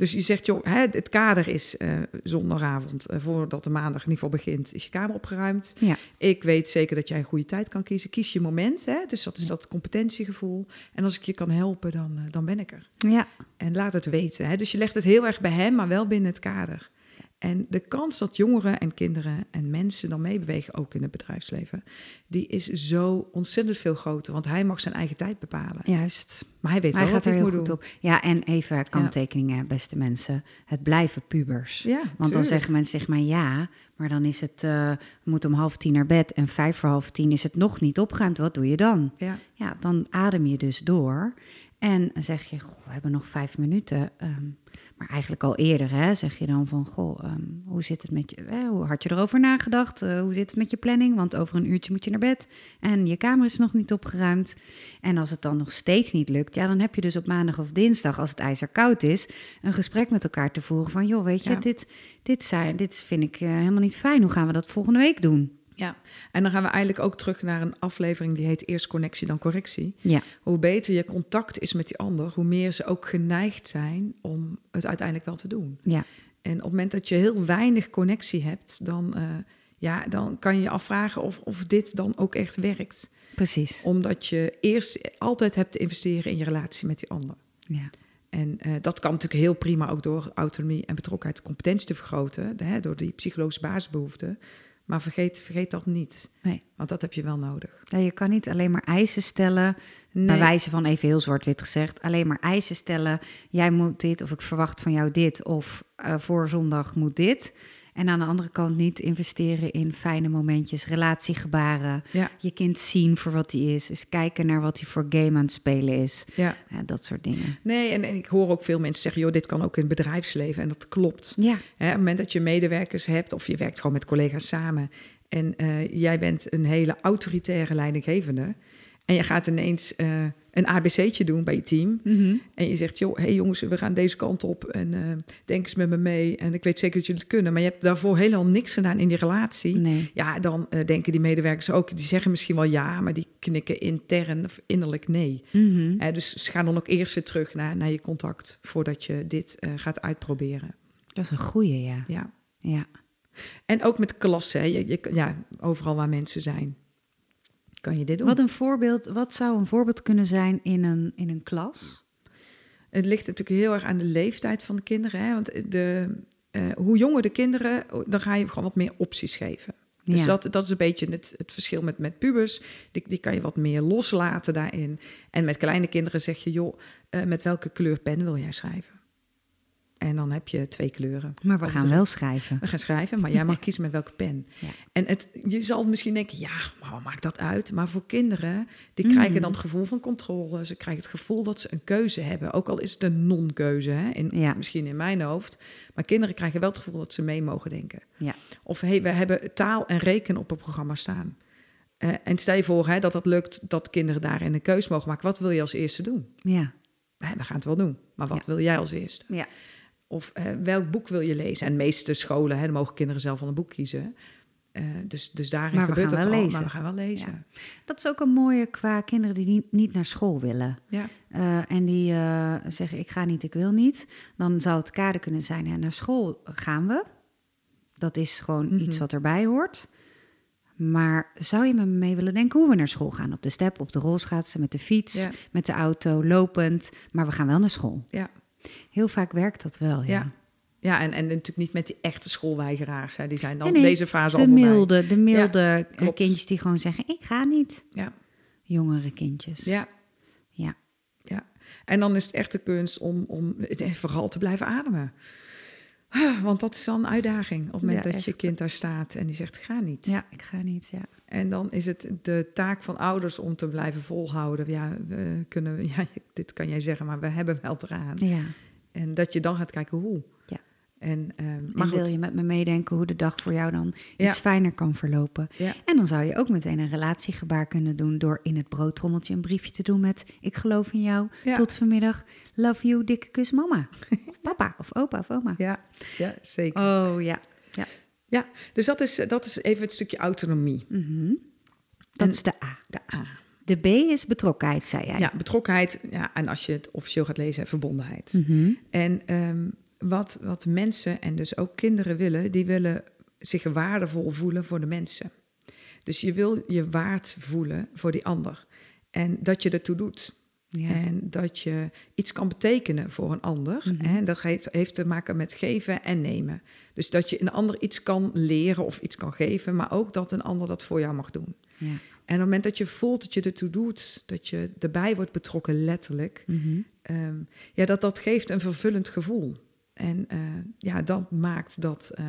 Dus je zegt, joh, hè, het kader is uh, zondagavond, uh, voordat de maandag in ieder geval begint, is je kamer opgeruimd. Ja. Ik weet zeker dat jij een goede tijd kan kiezen. Kies je moment, hè? dus dat is dat competentiegevoel. En als ik je kan helpen, dan, uh, dan ben ik er. Ja. En laat het weten. Hè? Dus je legt het heel erg bij hem, maar wel binnen het kader. En de kans dat jongeren en kinderen en mensen dan meebewegen, ook in het bedrijfsleven, die is zo ontzettend veel groter. Want hij mag zijn eigen tijd bepalen. Juist. Maar hij weet hij wel gaat wat er hij heel moet goed doen. op. Ja, en even kanttekeningen, ja. beste mensen. Het blijven pubers. Ja, Want dan zeggen mensen tegen mij ja, maar dan is het, uh, moet om half tien naar bed en vijf voor half tien is het nog niet opgeruimd. Wat doe je dan? Ja. ja, dan adem je dus door. En zeg je, goh, we hebben nog vijf minuten. Um, maar eigenlijk al eerder hè, zeg je dan van, goh, um, hoe zit het met je? Eh, hoe had je erover nagedacht? Uh, hoe zit het met je planning? Want over een uurtje moet je naar bed en je kamer is nog niet opgeruimd. En als het dan nog steeds niet lukt, ja, dan heb je dus op maandag of dinsdag, als het ijzer koud is, een gesprek met elkaar te voeren van, joh, weet je, Ja. dit, dit, zijn, dit vind ik uh, helemaal niet fijn. Hoe gaan we dat volgende week doen? Ja, en dan gaan we eigenlijk ook terug naar een aflevering die heet Eerst connectie, dan correctie. Ja, Hoe beter je contact is met die ander, hoe meer ze ook geneigd zijn om het uiteindelijk wel te doen. ja, En op het moment dat je heel weinig connectie hebt, dan, uh, ja, dan kan je je afvragen of, of dit dan ook echt werkt. precies. Omdat je eerst altijd hebt te investeren in je relatie met die ander. Ja. En uh, dat kan natuurlijk heel prima ook door autonomie en betrokkenheid de competentie te vergroten, hè, door die psychologische basisbehoeften. Maar vergeet, vergeet dat niet, Nee. want dat heb je wel nodig. Ja, je kan niet alleen maar eisen stellen, Nee. bij wijze van even heel zwart-wit gezegd, alleen maar eisen stellen. Jij moet dit, of ik verwacht van jou dit, of uh, voor zondag moet dit. En aan de andere kant niet investeren in fijne momentjes, relatiegebaren. Ja. Je kind zien voor wat hij is. Eens kijken naar wat hij voor game aan het spelen is. Ja. Ja, dat soort dingen. Nee, en, en ik hoor ook veel mensen zeggen, joh, dit kan ook in het bedrijfsleven. En dat klopt. Ja, Hè, op het moment dat je medewerkers hebt of je werkt gewoon met collega's samen en eh, jij bent een hele autoritaire leidinggevende en je gaat ineens eh, een ABC'tje doen bij je team Mhm. en je zegt, joh, hey jongens, we gaan deze kant op en eh, denk eens met me mee en ik weet zeker dat jullie het kunnen, maar je hebt daarvoor helemaal niks gedaan in die relatie. nee. Ja, dan eh, denken die medewerkers ook, die zeggen misschien wel ja, maar die knikken intern of innerlijk nee. Mhm. Dus ga dan ook eerst weer terug naar, naar je contact voordat je dit eh, gaat uitproberen. Dat is een goeie, ja. Ja. Ja. En ook met klassen, je, ja, overal waar mensen zijn, kan je dit doen. Wat een voorbeeld, wat zou een voorbeeld kunnen zijn in een, in een klas? Het ligt natuurlijk heel erg aan de leeftijd van de kinderen. Hè? Want de, eh, hoe jonger de kinderen, dan ga je gewoon wat meer opties geven. Dus Ja. dat, dat is een beetje het, het verschil met, met pubers. Die, die kan je wat meer loslaten daarin. En met kleine kinderen zeg je, joh, eh, met welke kleur pen wil jij schrijven? En dan heb je twee kleuren. Maar we gaan wel schrijven. We gaan schrijven, maar jij mag [laughs] kiezen met welke pen. Ja. En het, je zal misschien denken, ja, maar wat maakt dat uit? Maar voor kinderen, die Mhm. krijgen dan het gevoel van controle. Ze krijgen het gevoel dat ze een keuze hebben. Ook al is het een non-keuze, hè? In, Ja. misschien in mijn hoofd. Maar kinderen krijgen wel het gevoel dat ze mee mogen denken. Ja. Of hey, we hebben taal en rekenen op het programma staan. Eh, en stel je voor hè, dat dat lukt, dat kinderen daarin een keuze mogen maken. Wat wil je als eerste doen? Ja. We gaan het wel doen, maar wat wil jij als eerste? Ja. Of eh, welk boek wil je lezen? En de meeste scholen, hè, mogen kinderen zelf van een boek kiezen. Eh, dus, dus daarin Maar gebeurt al. lezen. Maar we gaan wel lezen. Dat is ook een mooie qua kinderen die niet, niet naar school willen. Ja. Eh, en die zeggen, ik ga niet, ik wil niet. Dan zou het kader kunnen zijn, hè, naar school gaan we. Dat is gewoon Mhm. iets wat erbij hoort. Maar zou je me mee willen denken hoe we naar school gaan? Op de step, op de rolschaatsen, met de fiets, Ja. met de auto, lopend. Maar we gaan wel naar school. Ja. Heel vaak werkt dat wel, ja. Ja. Ja, en, en natuurlijk niet met die echte schoolweigeraars. Hè. Die zijn dan Nee, nee, deze fase De al voorbij. milde, de milde eh, kindjes die gewoon zeggen, ik ga niet. Ja. Jongere kindjes. Ja. Ja. ja. En dan is het echt de kunst om, om vooral te blijven ademen. [sighs] Want dat is dan een uitdaging. Op het moment Ja, dat je kind daar staat en die zegt, ga niet. Ja, ik ga niet, ja. En dan is het de taak van ouders om te blijven volhouden. Ja, we kunnen, [laughs] ja, dit kan jij zeggen, maar we hebben wel eraan. Ja. En dat je dan gaat kijken hoe. Ja. En, ehm, maar en wil je met me meedenken hoe de dag voor jou dan Ja. iets fijner kan verlopen? Ja. En dan zou je ook meteen een relatiegebaar kunnen doen door in het broodtrommeltje een briefje te doen met ik geloof in jou. Ja. Tot vanmiddag. Love you, dikke kus mama. Of [laughs] papa of opa of oma. ja, ja, zeker. Oh ja. ja. Ja, dus dat is, dat is even het stukje autonomie. Mhm. Dat En- is de A. De A. De B is betrokkenheid, zei jij. Ja, betrokkenheid. Ja, en als je het officieel gaat lezen, verbondenheid. Mhm. En ehm, wat, wat mensen en dus ook kinderen willen, die willen zich waardevol voelen voor de mensen. Dus je wil je waard voelen voor die ander. En dat je ertoe doet. Ja. En dat je iets kan betekenen voor een ander. Mhm. En dat heeft, heeft te maken met geven en nemen. Dus dat je een ander iets kan leren of iets kan geven, maar ook dat een ander dat voor jou mag doen. Ja. En op het moment dat je voelt dat je ertoe doet, dat je erbij wordt betrokken, letterlijk, Mhm. ehm, ja, dat, dat geeft een vervullend gevoel. En eh, ja, dat maakt dat, eh,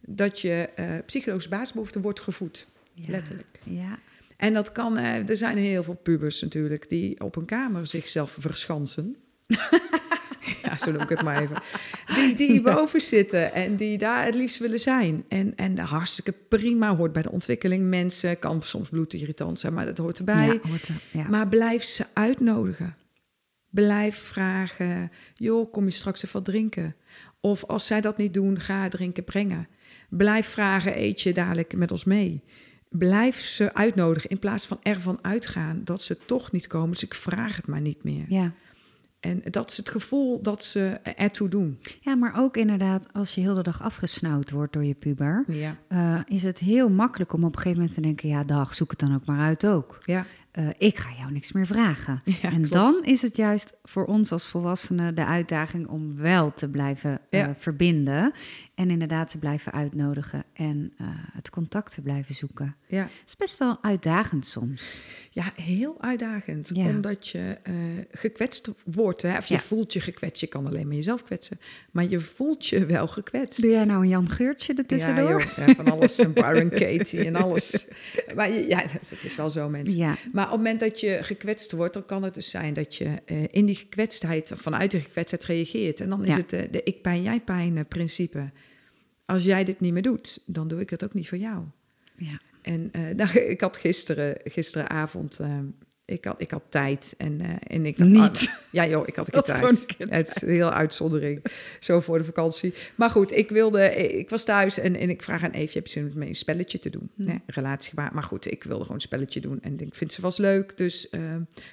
dat je eh psychologische basisbehoefte wordt gevoed. Ja. Letterlijk. Ja. En dat kan, er zijn heel veel pubers natuurlijk die op een kamer zichzelf verschansen. [laughs] ja, zo noem ik het maar even. Die, die boven zitten en die daar het liefst willen zijn. En, en dat hartstikke prima, hoort bij de ontwikkeling. Mensen kan soms bloedirritant zijn, maar dat hoort erbij. Ja, hoort er- ja. Maar blijf ze uitnodigen. Blijf vragen, joh, kom je straks even wat drinken? Of als zij dat niet doen, ga drinken brengen. Blijf vragen, eet je dadelijk met ons mee? Blijf ze uitnodigen in plaats van ervan uitgaan dat ze toch niet komen. Dus ik vraag het maar niet meer. ja. En dat is het gevoel dat ze ertoe doen. ja, maar ook inderdaad, als je heel de dag afgesnauwd wordt door je puber, Ja. eh, is het heel makkelijk om op een gegeven moment te denken: ja, dag, zoek het dan ook maar uit ook. Ja. Eh, ik ga jou niks meer vragen. [laughs] en dan is het juist voor ons als volwassenen de uitdaging om wel te blijven uh, verbinden. En inderdaad te blijven uitnodigen en uh, het contact te blijven zoeken. Ja. Het is best wel uitdagend soms. Ja, heel uitdagend. Omdat je gekwetst wordt. Hè? Of je voelt je gekwetst. Je kan alleen maar jezelf kwetsen. Maar je voelt je wel gekwetst. Doe jij nou een Jan Geurtje ertussendoor? Ja, ja van alles. En Byron [laughs] Katie en alles. Maar ja, dat is wel zo, mensen. Maar op het moment dat je gekwetst wordt, dan kan het dus zijn dat je uh, in die gekwetstheid, vanuit de gekwetstheid reageert. En dan is het uh, de ik-pijn-jij-pijn eh, principe. Als jij dit niet meer doet, dan doe ik het ook niet voor jou. Ja. En [laughs] nou, ik had gisteren, gisteravond ik had, ik had tijd en, uh, en ik dacht, niet. Ah, ja joh, ik had [laughs] een tijd. Het is een heel uitzondering, zo voor de vakantie. Maar goed, ik wilde, ik was thuis en, en ik vraag aan Eve, heb je zin met een spelletje te doen? Hm. Nee, relatie, maar, maar goed, ik wilde gewoon een spelletje doen en ik vind ze was leuk. Dus uh,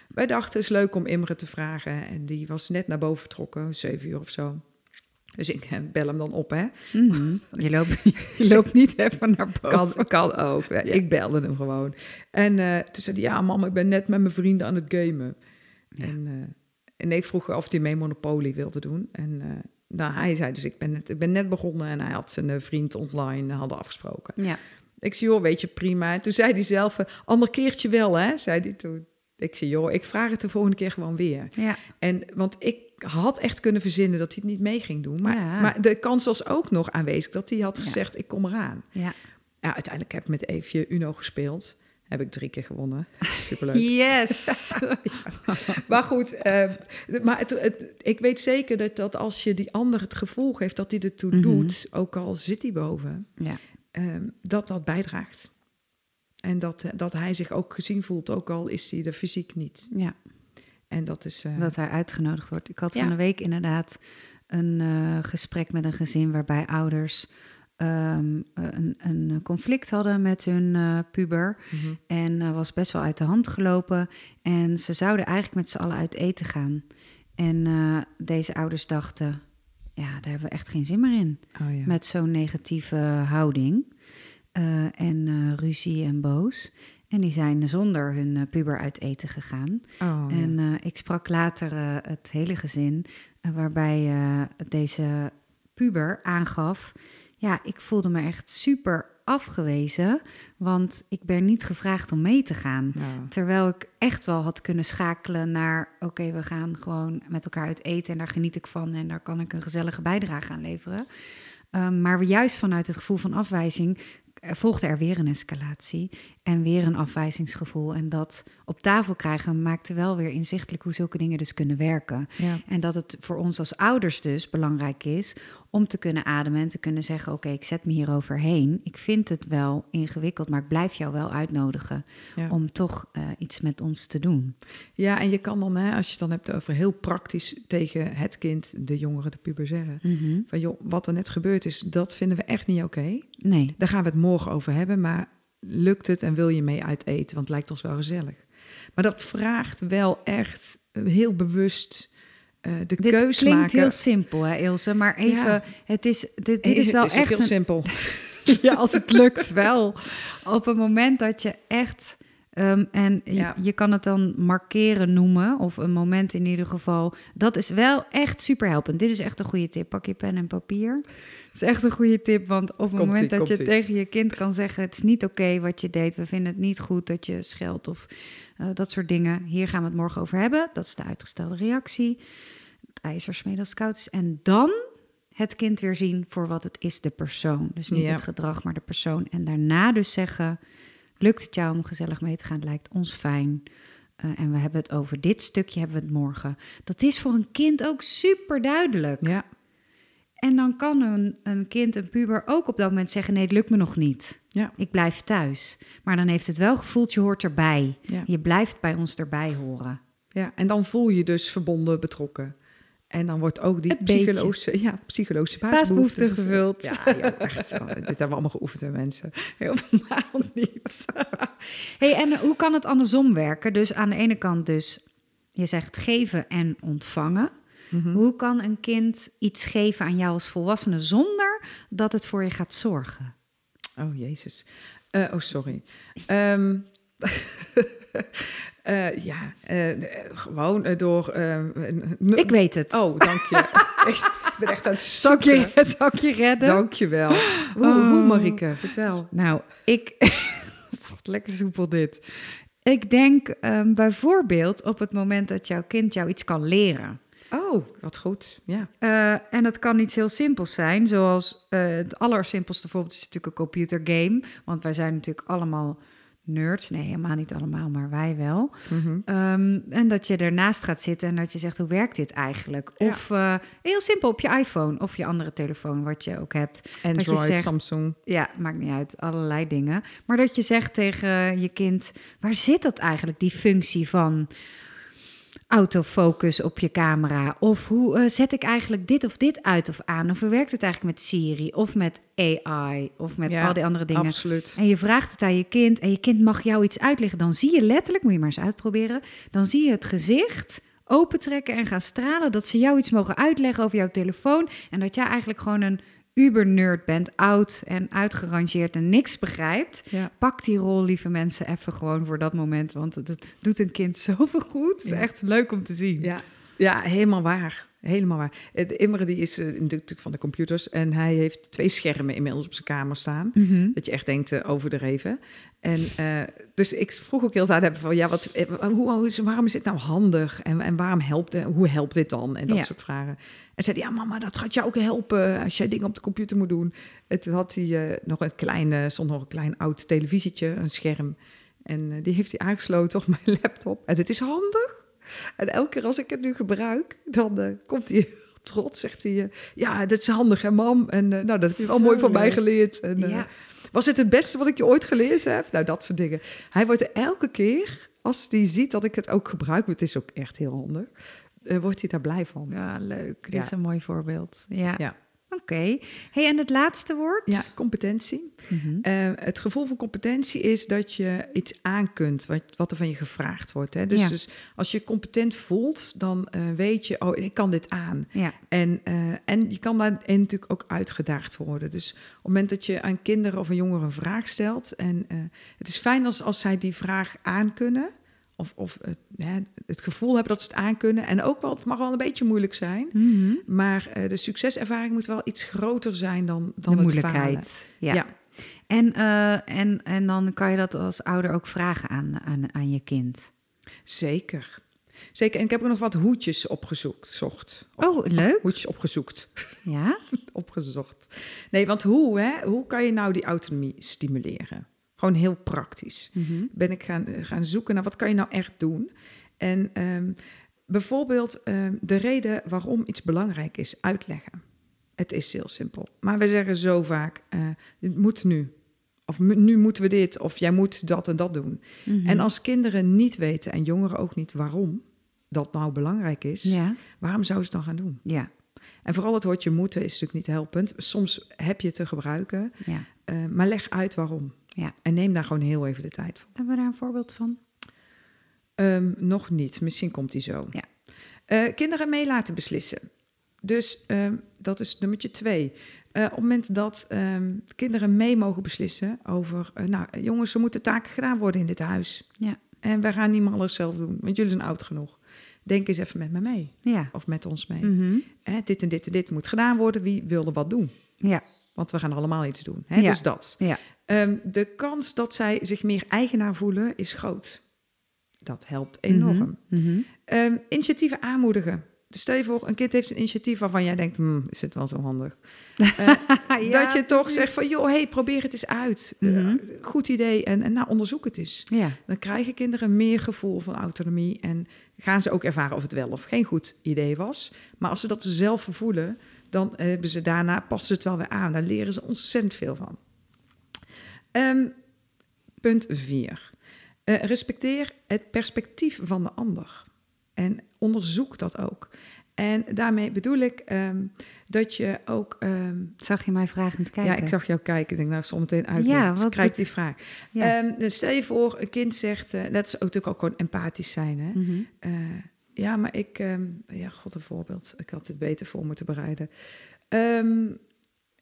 wij dachten, het is leuk om Imre te vragen en die was net naar boven vertrokken, zeven uur of zo. Dus ik eh, bel hem dan op, hè. Mhm. [laughs] je, loopt, je loopt niet even naar boven. Kan, kan ook. Ik belde hem gewoon. En uh, toen zei hij, ja mama, ik ben net met mijn vrienden aan het gamen. En, uh, en ik vroeg of hij mee Monopoly wilde doen. En uh, nou, hij zei dus, ik ben, net, ik ben net begonnen. En hij had zijn vriend online hadden afgesproken. Ja. Ik zei, joh, weet je, prima. En toen zei hij zelf, ander keertje wel, hè, zei hij toen. Ik zei, joh, ik vraag het de volgende keer gewoon weer. Ja. En, want ik had echt kunnen verzinnen dat hij het niet mee ging doen. Maar, maar de kans was ook nog aanwezig dat hij had gezegd, ik kom eraan. Ja. ja, uiteindelijk heb ik met Eefje Uno gespeeld. Heb ik drie keer gewonnen. Superleuk. [laughs] Yes! [laughs] Maar goed, uh, maar het, ik weet zeker dat, dat als je die ander het gevoel geeft dat hij ertoe mm doet, ook al zit hij boven, ja. uh, dat dat bijdraagt. En dat, eh, dat hij zich ook gezien voelt, ook al is hij er fysiek niet. Ja. En dat is... Uh... Dat hij uitgenodigd wordt. Ik had van de week inderdaad een uh, gesprek met een gezin waarbij ouders um, een, een, conflict hadden met hun uh, puber. Mm -hmm. En was best wel uit de hand gelopen. En ze zouden eigenlijk met z'n allen uit eten gaan. En deze ouders dachten, ja, daar hebben we echt geen zin meer in. Oh, ja. Met zo'n negatieve houding. en ruzie en boos. En die zijn zonder hun uh, puber uit eten gegaan. Oh, en uh, ik sprak later uh, het hele gezin, waarbij deze puber aangaf: Ja, ik voelde me echt super afgewezen, want ik ben niet gevraagd om mee te gaan. Ja. Terwijl ik echt wel had kunnen schakelen naar: Oké, we gaan gewoon met elkaar uit eten en daar geniet ik van en daar kan ik een gezellige bijdrage aan leveren. Um, maar juist vanuit het gevoel van afwijzing volgde er weer een escalatie en weer een afwijzingsgevoel. En dat op tafel krijgen maakte wel weer inzichtelijk hoe zulke dingen dus kunnen werken. Ja. En dat het voor ons als ouders dus belangrijk is om te kunnen ademen en te kunnen zeggen: Oké, ik zet me hier overheen. Ik vind het wel ingewikkeld, maar ik blijf jou wel uitnodigen om toch uh, iets met ons te doen. Ja, en je kan dan, hè, als je het dan hebt over heel praktisch tegen het kind, de jongere, de puber zeggen: mm -hmm. van joh, wat er net gebeurd is, dat vinden we echt niet oké. Nee. Daar gaan we het morgen over hebben, maar lukt het en wil je mee uit eten? Want het lijkt ons wel gezellig. Maar dat vraagt wel echt heel bewust uh, de dit keus klinkt maken. heel simpel, hè, Ilse? Maar even, het is, dit, dit is [laughs] wel is echt heel een, simpel. [laughs] ja, als het lukt wel. Op het moment dat je echt Um, en ja. je, je, kan het dan markeren noemen, of een moment in ieder geval. Dat is wel echt super helpend. Dit is echt een goede tip. Pak je pen en papier. Het is echt een goede tip, want op het moment dat je tegen je kind kan zeggen: Het is niet oké wat je deed, we vinden het niet goed dat je scheldt of uh, dat soort dingen. Hier gaan we het morgen over hebben. Dat is de uitgestelde reactie. Het ijzersmede als het koud is. En dan het kind weer zien voor wat het is, de persoon. Dus niet ja. het gedrag, maar de persoon. En daarna dus zeggen Lukt het jou om gezellig mee te gaan? Het lijkt ons fijn. Uh, en we hebben het over dit stukje hebben we het morgen. Dat is voor een kind ook super duidelijk. Ja. En dan kan een, een kind, een puber, ook op dat moment zeggen: Nee, het lukt me nog niet. Ja. Ik blijf thuis. Maar dan heeft het wel gevoeld, je hoort erbij. Ja. Je blijft bij ons erbij horen. Ja, en dan voel je dus verbonden, betrokken. En dan wordt ook die psychologische, ja, psychologische paasbehoefte gevuld. Ja, ja, echt zo. Dit hebben we allemaal geoefend, hè, mensen. [laughs] Helemaal niet. [laughs] hey, en hoe kan het andersom werken? Dus aan de ene kant dus, je zegt geven en ontvangen. Mm -hmm. Hoe kan een kind iets geven aan jou als volwassene zonder dat het voor je gaat zorgen? Oh, jezus. Uh, oh, sorry. Um, Uh, [laughs] ja, uh, gewoon door. ik weet het. Oh, dank je. [laughs] echt, ik ben echt aan het Zal je, [laughs] zal ik je redden? Dank je wel. Hoe, oh. hoe Marike? Vertel. Nou, ik... Lekker soepel dit. Ik denk um, bijvoorbeeld op het moment dat jouw kind jou iets kan leren. Oh, wat goed. Ja. Uh, en dat kan iets heel simpels zijn, zoals uh, het allersimpelste voorbeeld is natuurlijk een computergame. Want wij zijn natuurlijk allemaal nerds. Nee, helemaal niet allemaal, maar wij wel. Mhm. um, en dat je ernaast gaat zitten en dat je zegt, hoe werkt dit eigenlijk? Ja. Of uh, heel simpel op je iPhone of je andere telefoon, wat je ook hebt. Android, dat je zegt, Samsung. Ja, maakt niet uit, allerlei dingen. Maar dat je zegt tegen je kind, waar zit dat eigenlijk, die functie van autofocus op je camera? Of hoe uh, zet ik eigenlijk dit of dit uit of aan? Of hoe werkt het eigenlijk met Siri of met AI of met Ja, al die andere dingen? Absoluut. En je vraagt het aan je kind en je kind mag jou iets uitleggen. Dan zie je letterlijk, moet je maar eens uitproberen, dan zie je het gezicht opentrekken en gaan stralen. Dat ze jou iets mogen uitleggen over jouw telefoon. En dat jij eigenlijk gewoon een uber-nerd bent, oud en uitgerangeerd en niks begrijpt. Ja. Pak die rol, lieve mensen, even gewoon voor dat moment. Want het, doet een kind [laughs] zoveel goed. Het is Ja. echt leuk om te zien. Ja, ja helemaal waar. Helemaal waar. Eh, de Imre die is eh, natuurlijk van de computers en hij heeft twee schermen inmiddels op zijn kamer staan. Mhm. Dat je echt denkt uh, overdreven. En uh, dus ik vroeg ook heel tijd hebben van ja, wat, eh, hoe, waarom is dit nou handig en, en waarom helpt het, hoe helpt dit dan en dat Ja. soort vragen. En zei ja mama, dat gaat jou ook helpen als jij dingen op de computer moet doen. En toen had hij eh, nog een klein, eh, stond nog een klein oud televisietje, een scherm. En eh, die heeft hij aangesloten op mijn [laughs] laptop. En het is handig. En elke keer als ik het nu gebruik, dan eh, komt hij trots, zegt hij, eh, ja, dit is handig hè mam. En eh, nou, dat heb je wel mooi van mij geleerd. En, Ja. was het het beste wat ik je ooit gelezen heb? Nou, dat soort dingen. Hij wordt elke keer, als hij ziet dat ik het ook gebruik, het is ook echt heel handig, wordt hij daar blij van. Ja, leuk. Dit Ja. is een mooi voorbeeld. Ja. Ja. Oké. Hey, en het laatste woord? Ja, competentie. Mhm. Eh, het gevoel van competentie is dat je iets aan kunt, wat, wat er van je gevraagd wordt. Hè? Dus, Ja. dus als je competent voelt, dan eh, weet je, oh, ik kan dit aan. Ja. En, eh, en je kan daarin natuurlijk ook uitgedaagd worden. Dus op het moment dat je aan kinderen of aan jongeren een vraag stelt... en het is fijn als, als zij die vraag aankunnen... of, of het, hè, het gevoel hebben dat ze het aankunnen... en ook wel, het mag wel een beetje moeilijk zijn... Mhm. maar eh, de succeservaring moet wel iets groter zijn dan, dan De moeilijkheid. Ja. Ja. En, eh, en, en dan kan je dat als ouder ook vragen aan, aan, aan je kind. Zeker. Zeker. En ik heb ook nog wat hoedjes opgezocht. Zocht. Oh, leuk. Hoedjes opgezocht. Ja? [laughs] opgezocht. Nee, want hoe, hè? Hoe kan je nou die autonomie stimuleren? Gewoon heel praktisch. Mhm. Ben ik gaan, gaan zoeken naar wat kan je nou echt doen? En ehm, bijvoorbeeld ehm, de reden waarom iets belangrijk is uitleggen. Het is heel simpel. Maar we zeggen zo vaak, eh, het moet nu. Of nu moeten we dit, of jij moet dat en dat doen. Mhm. En als kinderen niet weten, en jongeren ook niet, waarom dat nou belangrijk is, Ja, waarom zouden ze het dan gaan doen? ja, En vooral het woordje moeten is natuurlijk niet helpend. Soms heb je het te gebruiken, ja. eh, maar leg uit waarom. Ja. En neem daar gewoon heel even de tijd voor. Hebben we daar een voorbeeld van? Ehm, nog niet, misschien komt die zo. Ja. Eh, kinderen mee laten beslissen. Dus ehm, dat is nummertje twee. Eh, op het moment dat ehm, kinderen mee mogen beslissen over... eh, nou, jongens, er moeten taken gedaan worden in dit huis. Ja. En wij gaan niet meer alles zelf doen, want jullie zijn oud genoeg. Denk eens even met me mee, Ja. of met ons mee. Mhm. Hè, dit en dit en dit moet gedaan worden. Wie wilde wat doen? Ja. Want we gaan allemaal iets doen. Hè? Ja. Dus dat. Ja. Ehm, de kans dat zij zich meer eigenaar voelen is groot. Dat helpt enorm. Mhm. Mhm. Ehm, initiatieven aanmoedigen. Dus stel je voor, een kind heeft een initiatief waarvan jij denkt, hmm, is het wel zo handig? [laughs] Eh, Ja, dat je toch precies. zegt van, joh, hey, probeer het eens uit. Eh, Mhm. goed idee. En, en nou, onderzoek het eens. Ja. Dan krijgen kinderen meer gevoel van autonomie. En gaan ze ook ervaren of het wel of geen goed idee was. Maar als ze dat zelf voelen, dan hebben ze daarna, passen ze het wel weer aan. Daar leren ze ontzettend veel van. Ehm, punt 4. respecteer het perspectief van de ander. En onderzoek dat ook. En daarmee bedoel ik ehm, dat je ook... ehm, Zag je mij vragend kijken? ja, ik zag jou kijken. Ik denk, nou, ik zal meteen uit. Ja, krijg die vraag. Ja. Dus stel je voor, een kind zegt, eh, dat is ook natuurlijk ook gewoon empathisch zijn. Hè? Mhm. Eh, ja, maar ik, ja, god een voorbeeld. Ik had het beter voor moeten bereiden.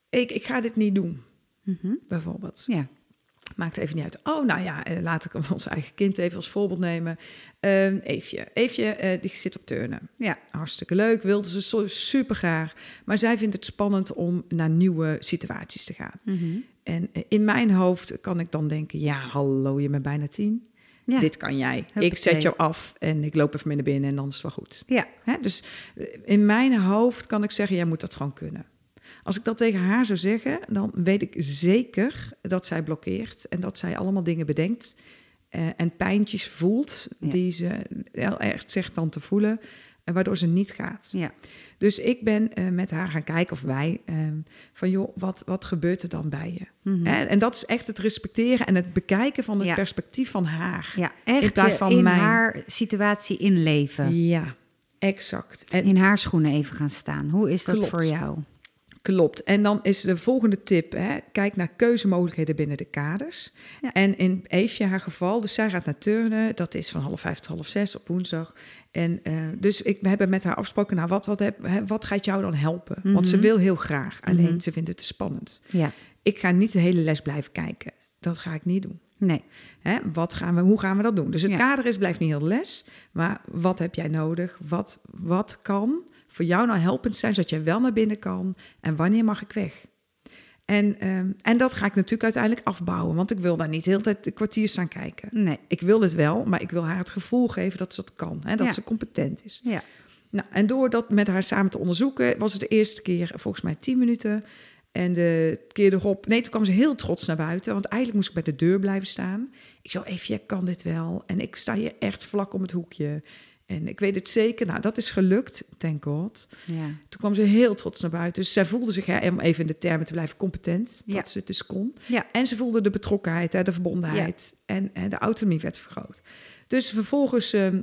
Ik, ik ga dit niet doen, Mhm. bijvoorbeeld. Ja. Maakt even niet uit. Oh, nou ja, eh, laat ik [laughs] ons eigen kind even als voorbeeld nemen. Uh, Eefje. Eefje, uh, die zit op turnen. Ja. Hartstikke leuk, wilde ze super graag. Maar zij vindt het spannend om naar nieuwe situaties te gaan. Mhm. En eh, in mijn hoofd kan ik dan denken... ja, hallo, je bent bijna tien. Ja. Dit kan jij. Ik zet jou af en ik loop even mee naar binnen en dan is het wel goed. Ja. Hè? Dus eh, in mijn hoofd kan ik zeggen, jij moet dat gewoon kunnen. Als ik dat tegen haar zou zeggen, dan weet ik zeker dat zij blokkeert en dat zij allemaal dingen bedenkt eh, en pijntjes voelt Ja. die ze heel erg zegt dan te voelen, en waardoor ze niet gaat. Ja. Dus ik ben eh, met haar gaan kijken, of wij, eh, van joh, wat, wat gebeurt er dan bij je? Mhm. En dat is echt het respecteren en het bekijken van het Ja. perspectief van haar. Ja, In echt van in mijn. haar situatie inleven. Ja, exact. En In haar schoenen even gaan staan. Hoe is dat Klopt. voor jou? Klopt. En dan is de volgende tip: hè, kijk naar keuzemogelijkheden binnen de kaders. Ja. En in Eefje haar geval, dus zij gaat naar turnen, dat is van half vijf tot half zes op woensdag. En eh, dus ik, we hebben met haar afgesproken, nou, wat, wat, heb, hè, wat gaat jou dan helpen? Want ze Mhm. wil heel graag, alleen Mhm. ze vindt het te spannend. Ja, Ik ga niet de hele les blijven kijken. Dat ga ik niet doen. nee. Hè, wat gaan we, hoe gaan we dat doen? Dus het Ja. kader is, blijft niet heel de les. Maar wat heb jij nodig? Wat, wat kan voor jou nou helpend zijn, zodat jij wel naar binnen kan? En wanneer mag ik weg? En, ehm, en dat ga ik natuurlijk uiteindelijk afbouwen. Want ik wil daar niet de hele tijd de kwartier staan kijken. Nee. Ik wil het wel, maar ik wil haar het gevoel geven dat ze dat kan. Hè, dat Ja. ze competent is. Ja. Nou, en door dat met haar samen te onderzoeken, was het de eerste keer volgens mij 10 minuten. En de keer erop, nee, toen kwam ze heel trots naar buiten. Want eigenlijk moest ik bij de deur blijven staan. Ik zo, even, jij kan dit wel. En ik sta hier echt vlak om het hoekje. En ik weet het zeker. Nou, dat is gelukt, thank God. Ja. Toen kwam ze heel trots naar buiten. Dus zij voelde zich, hè, om even in de termen te blijven, competent. Ja. Dat ze het dus kon. Ja. En ze voelde de betrokkenheid, hè, de verbondenheid. En, en de autonomie werd vergroot. Dus vervolgens ehm,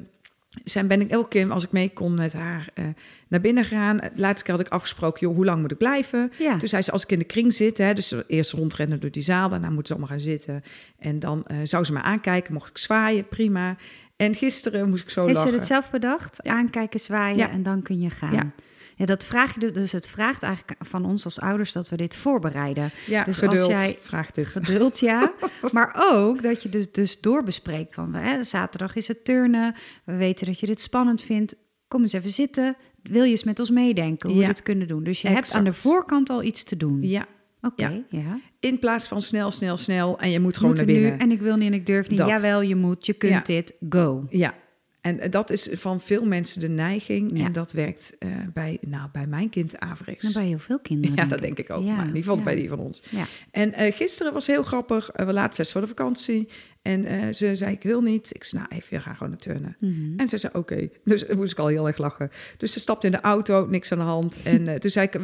zijn, ben ik elke keer, als ik mee kon met haar, eh, naar binnen gegaan. De laatste keer had ik afgesproken, joh, hoe lang moet ik blijven? Ja. Toen zei ze, als ik in de kring zit, hè, dus eerst rondrennen door die zaal, daarna moet ze allemaal gaan zitten. En dan eh, zou ze me aankijken, mocht ik zwaaien, prima. En gisteren moest ik zo Heeft ze lachen. het zelf bedacht? Ja. Aankijken, zwaaien Ja. en dan kun je gaan. Ja. Ja. dat vraag je dus, dus het vraagt eigenlijk van ons als ouders dat we dit voorbereiden. Ja, dus als geduld, jij- vraagt dit. Geduld, ja. [laughs] maar ook dat je dus, dus doorbespreekt van... Hè, zaterdag is het turnen, we weten dat je dit spannend vindt. Kom eens even zitten. Wil je eens met ons meedenken hoe Ja. we dit kunnen doen? Dus je hebt aan de voorkant al iets te doen. Ja, Oké, ja. in plaats van snel, snel, snel en je moet gewoon naar binnen. nu en ik wil niet en ik durf niet. Dat. Jawel, je moet, je kunt Ja. dit, go. Ja, en eh, dat is van veel mensen de neiging. Ja. En dat werkt eh, bij, nou, bij mijn kind averechts. Nou, bij heel veel kinderen. ja, dat denk ik ook. Ja, maar in ieder geval ja. bij die van ons. Ja. En eh, gisteren was heel grappig. We laatst zes voor de vakantie. En ze zei, ik wil niet. Ik zei, nou even, we gaan gewoon naar turnen. Mhm. En ze zei, oké. Dus eh, moest ik al heel erg lachen. Dus ze stapte in de auto, niks aan de hand. En toen zei ik,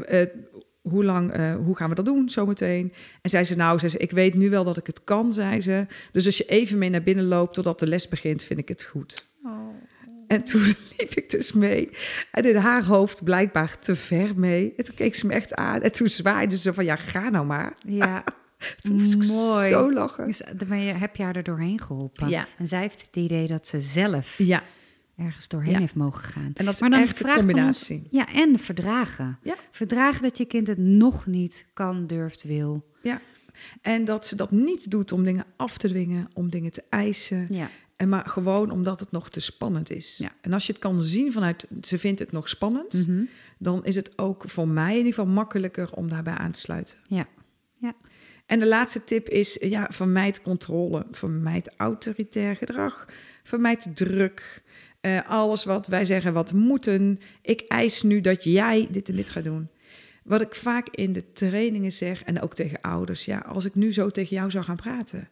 hoe lang, eh, hoe gaan we dat doen zometeen? En zei ze, nou, zei ze, ik weet nu wel dat ik het kan, zei ze. Dus als je even mee naar binnen loopt totdat de les begint, vind ik het goed. En toen [laughs] liep ik dus mee. En in haar hoofd blijkbaar te ver mee. En toen keek ze me echt aan. En toen zwaaide ze van, ja, ga nou maar. Ja, [laughs] Toen moest ik Mooi. zo lachen. dus ben je, heb je haar er doorheen geholpen. Ja. En zij heeft het idee dat ze zelf Ja, ergens doorheen Ja. heeft mogen gaan. en dat is Maar dan echt van combinatie. Ons, ja, en verdragen. Ja. Verdragen dat je kind het nog niet kan, durft, wil. Ja. En dat ze dat niet doet om dingen af te dwingen, om dingen te eisen. Ja. En maar gewoon omdat het nog te spannend is. Ja. En als je het kan zien vanuit, ze vindt het nog spannend, Mhm. dan is het ook voor mij in ieder geval makkelijker om daarbij aan te sluiten. Ja. Ja. En de laatste tip is, ja, vermijd controle, vermijd autoritair gedrag, vermijd druk. Eh, alles wat wij zeggen, wat moeten. Ik eis nu dat jij dit en dit gaat doen. Wat ik vaak in de trainingen zeg, en ook tegen ouders, ja, als ik nu zo tegen jou zou gaan praten,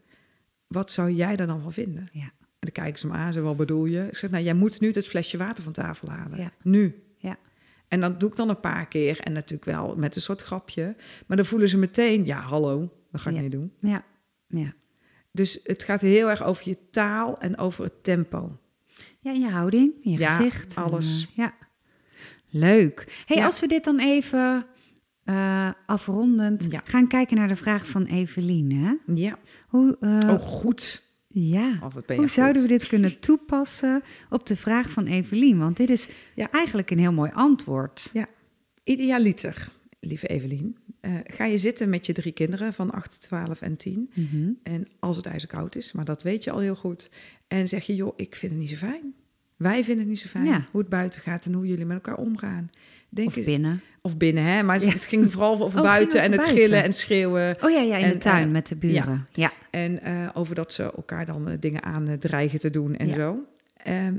wat zou jij daar dan van vinden? Ja. En dan kijken ze me aan, ze wat bedoel je? Ik zeg, nou, jij moet nu dat flesje water van tafel halen. Ja. Nu. Ja. En dat doe ik dan een paar keer. En natuurlijk wel met een soort grapje. Maar dan voelen ze meteen, ja, hallo, dat ga ik Ja. niet doen. Ja. Ja. Dus het gaat heel erg over je taal en over het tempo. Ja, in je houding, in je Ja, gezicht. en, alles. eh, ja. Leuk. Hey, Ja. als we dit dan even eh, afrondend Ja. gaan kijken naar de vraag van Evelien. Hè? Ja. Hoe, eh, Oh, goed. ja. Of je Hoe zouden we dit kunnen toepassen op de vraag van Evelien? Want dit is Ja. eigenlijk een heel mooi antwoord. Idealiter, lieve Evelien. Eh, ga je zitten met je drie kinderen van 8, 12 en 10. Mhm. En als het ijzerkoud is, maar dat weet je al heel goed. En zeg je, joh, ik vind het niet zo fijn. Wij vinden het niet zo fijn Ja. hoe het buiten gaat en hoe jullie met elkaar omgaan. Denk Of binnen. of binnen, hè? Maar Ja. het ging vooral over [laughs] Oh, buiten en het buiten. gillen en schreeuwen. Oh ja, ja in En, de tuin eh, met de buren. Ja. En eh, over dat ze elkaar dan dingen aan dreigen te doen en zo. Ehm,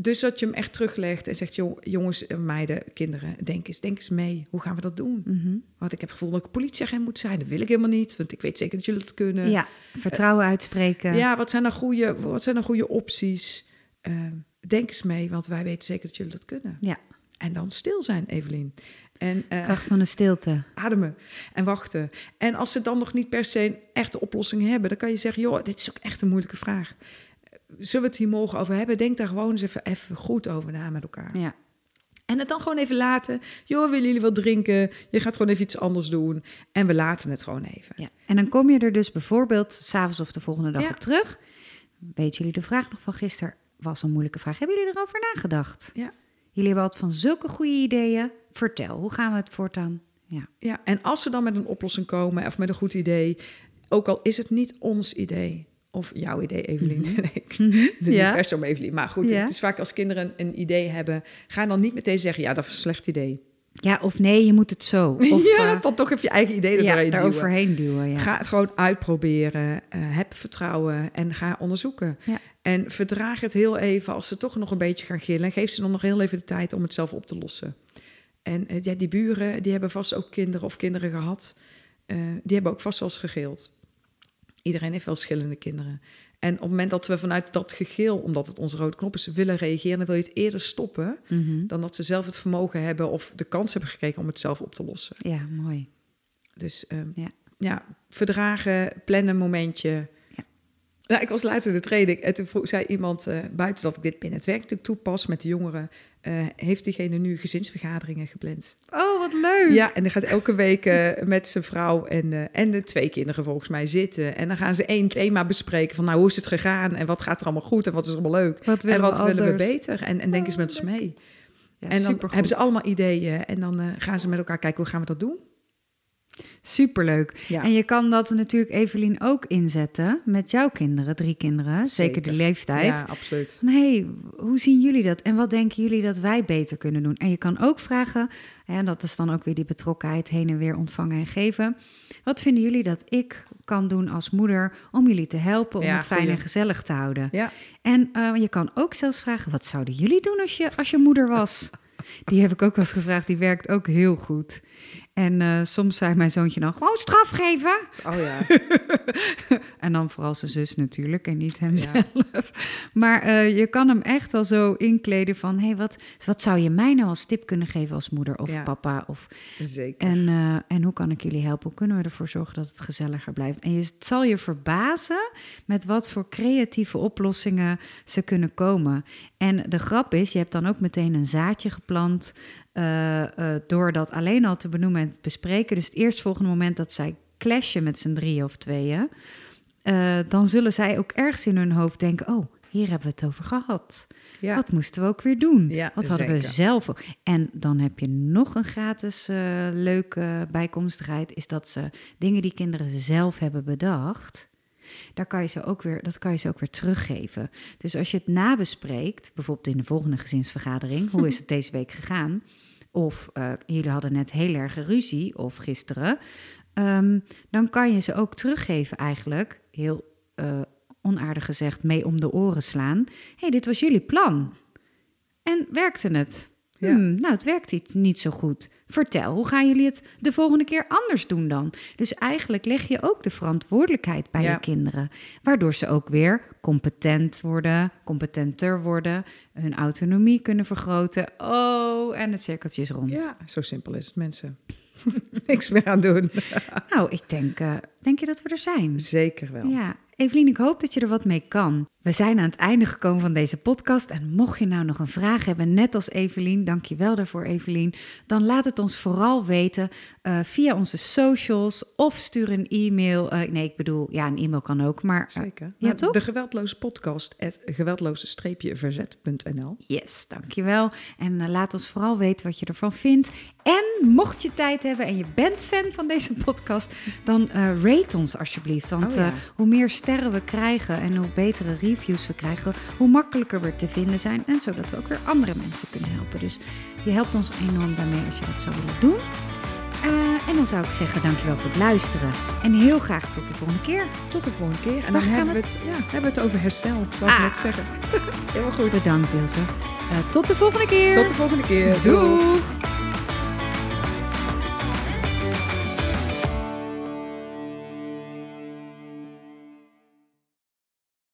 dus dat je hem echt teruglegt en zegt, joh, jongens, eh, meiden, kinderen, denk eens, denk eens mee. Hoe gaan we dat doen? Mhm. Want ik heb het gevoel dat ik politieagent moet zijn. Dat wil ik helemaal niet, want ik weet zeker dat jullie het kunnen. ja, vertrouwen uitspreken. Ja, wat zijn dan goede, wat zijn dan goede opties? Ehm, denk eens mee, want wij weten zeker dat jullie dat kunnen. Ja. En dan stil zijn, Evelien. En eh, Kracht van de stilte. ademen en wachten. En als ze dan nog niet per se een echte oplossing hebben, dan kan je zeggen: joh, dit is ook echt een moeilijke vraag. Zullen we het hier morgen over hebben? Denk daar gewoon eens even, even goed over na met elkaar. Ja. En het dan gewoon even laten. Joh, willen jullie wat drinken? Je gaat gewoon even iets anders doen. En we laten het gewoon even. ja. En dan kom je er dus bijvoorbeeld s'avonds of de volgende dag Ja. op terug. Weet jullie de vraag nog van gisteren? Was een moeilijke vraag. Hebben jullie erover nagedacht? Ja. Jullie hebben altijd van zulke goede ideeën. Vertel, hoe gaan we het voortaan? Ja. Ja, en als ze dan met een oplossing komen of met een goed idee, ook al is het niet ons idee of jouw idee, Evelien. [laughs] Ik ben niet Ja. om Evelien, maar goed, Ja. het is vaak als kinderen een, idee hebben, ga dan niet meteen zeggen, ja, dat is een slecht idee. ja, of nee, je moet het zo. [laughs] Of, ja, eh, dan toch even je eigen idee ja, eroverheen daar duwen. Ja. Ga het gewoon uitproberen. eh, heb vertrouwen en ga onderzoeken. Ja. En verdraag het heel even als ze toch nog een beetje gaan gillen. En geef ze dan nog heel even de tijd om het zelf op te lossen. En eh, ja, die buren die hebben vast ook kinderen of kinderen gehad. Eh, die hebben ook vast wel eens gegild. Iedereen heeft wel schillende kinderen. En op het moment dat we vanuit dat gegil, omdat het onze rode knop is, willen reageren, dan wil je het eerder stoppen Mhm. dan dat ze zelf het vermogen hebben of de kans hebben gekregen om het zelf op te lossen. ja, mooi. Dus ehm, Ja. ja. verdragen, plannen momentje. Nou, ik was laatst in de training en toen vroeg, zei iemand, eh, buiten dat ik dit binnen het werk natuurlijk toepas met de jongeren, eh, heeft diegene nu gezinsvergaderingen gepland. Oh, wat leuk. Ja, en dan gaat elke week eh, met zijn vrouw en, en de twee kinderen volgens mij zitten. En dan gaan ze één thema bespreken van, nou, hoe is het gegaan en wat gaat er allemaal goed en wat is er allemaal leuk. Wat en wat we willen we beter? En, en denk eens met ons mee. Ja, en dan supergoed. hebben ze allemaal ideeën en dan gaan ze met elkaar kijken, hoe gaan we dat doen? Superleuk. Ja. En je kan dat natuurlijk, Evelien, ook inzetten met jouw kinderen, drie kinderen, zeker, Zeker. de leeftijd. Ja, absoluut. Hey, hoe zien jullie dat? En wat denken jullie dat wij beter kunnen doen? En je kan ook vragen, en dat is dan ook weer die betrokkenheid heen en weer ontvangen en geven. Wat vinden jullie dat ik kan doen als moeder om jullie te helpen om Ja, het fijn goeie. en gezellig te houden? Ja, En eh, je kan ook zelfs vragen, wat zouden jullie doen als je, als je moeder was? [laughs] Die heb ik ook wel eens gevraagd, die werkt ook heel goed. En eh, soms zei mijn zoontje dan, gewoon straf geven. oh ja. [laughs] En dan vooral zijn zus natuurlijk en niet hemzelf. Maar eh, je kan hem echt wel zo inkleden van... hé, hey, wat, wat zou je mij nou als tip kunnen geven als moeder of Ja. papa? Of, Zeker. en, eh, en hoe kan ik jullie helpen? Hoe kunnen we ervoor zorgen dat het gezelliger blijft? En je, het zal je verbazen met wat voor creatieve oplossingen ze kunnen komen. En de grap is, je hebt dan ook meteen een zaadje geplant... eh, door dat alleen al te benoemen en te bespreken. Dus het eerstvolgende moment dat zij clashen met z'n drieën of tweeën... eh, dan zullen zij ook ergens in hun hoofd denken... oh, hier hebben we het over gehad. Ja. Wat moesten we ook weer doen? Ja, Wat hadden we zelf ook? En dan heb je nog een gratis leuke bijkomstigheid... is dat ze dingen die kinderen zelf hebben bedacht... Daar kan je ze ook weer, dat kan je ze ook weer teruggeven. Dus als je het nabespreekt, bijvoorbeeld in de volgende gezinsvergadering... hoe is het [laughs] deze week gegaan? Of eh, jullie hadden net heel erg ruzie, of gisteren... ehm, dan kan je ze ook teruggeven eigenlijk, heel eh, onaardig gezegd, mee om de oren slaan. Hé, hey, dit was jullie plan. En werkte het? Ja. Hmm, nou, het werkt niet, niet zo goed. Vertel, hoe gaan jullie het de volgende keer anders doen dan? Dus eigenlijk leg je ook de verantwoordelijkheid bij Ja. je kinderen. Waardoor ze ook weer competent worden, competenter worden, hun autonomie kunnen vergroten. Oh, en het cirkeltje is rond. Ja, zo simpel is het, mensen. [laughs] Niks meer aan doen. Nou, ik denk, eh, denk je dat we er zijn? Zeker wel. Ja, Evelien, ik hoop dat je er wat mee kan. We zijn aan het einde gekomen van deze podcast. En mocht je nou nog een vraag hebben, net als Evelien, dankjewel daarvoor Evelien. Dan laat het ons vooral weten uh, via onze socials of stuur een e-mail. Uh, nee, ik bedoel, ja, een e-mail kan ook, maar... Uh, Zeker. Ja, nou, toch? De geweldloze podcast, geweldloze-verzet.nl Yes, dankjewel. En laat ons vooral weten wat je ervan vindt. En mocht je tijd hebben en je bent fan van deze podcast, dan rate ons alsjeblieft. Want Oh ja. hoe meer sterren we krijgen en hoe betere reviews we krijgen, hoe makkelijker we te vinden zijn. En zodat we ook weer andere mensen kunnen helpen. Dus je helpt ons enorm daarmee als je dat zou willen doen. Uh, en dan zou ik zeggen, dankjewel voor het luisteren. En heel graag tot de volgende keer. Tot de volgende keer. En Waar dan gaan hebben we, het, ja, hebben we het over herstel, wat ik Ah. net zeggen. [laughs] Helemaal goed. Bedankt Ilse. Uh, tot de volgende keer. Tot de volgende keer. Doeg.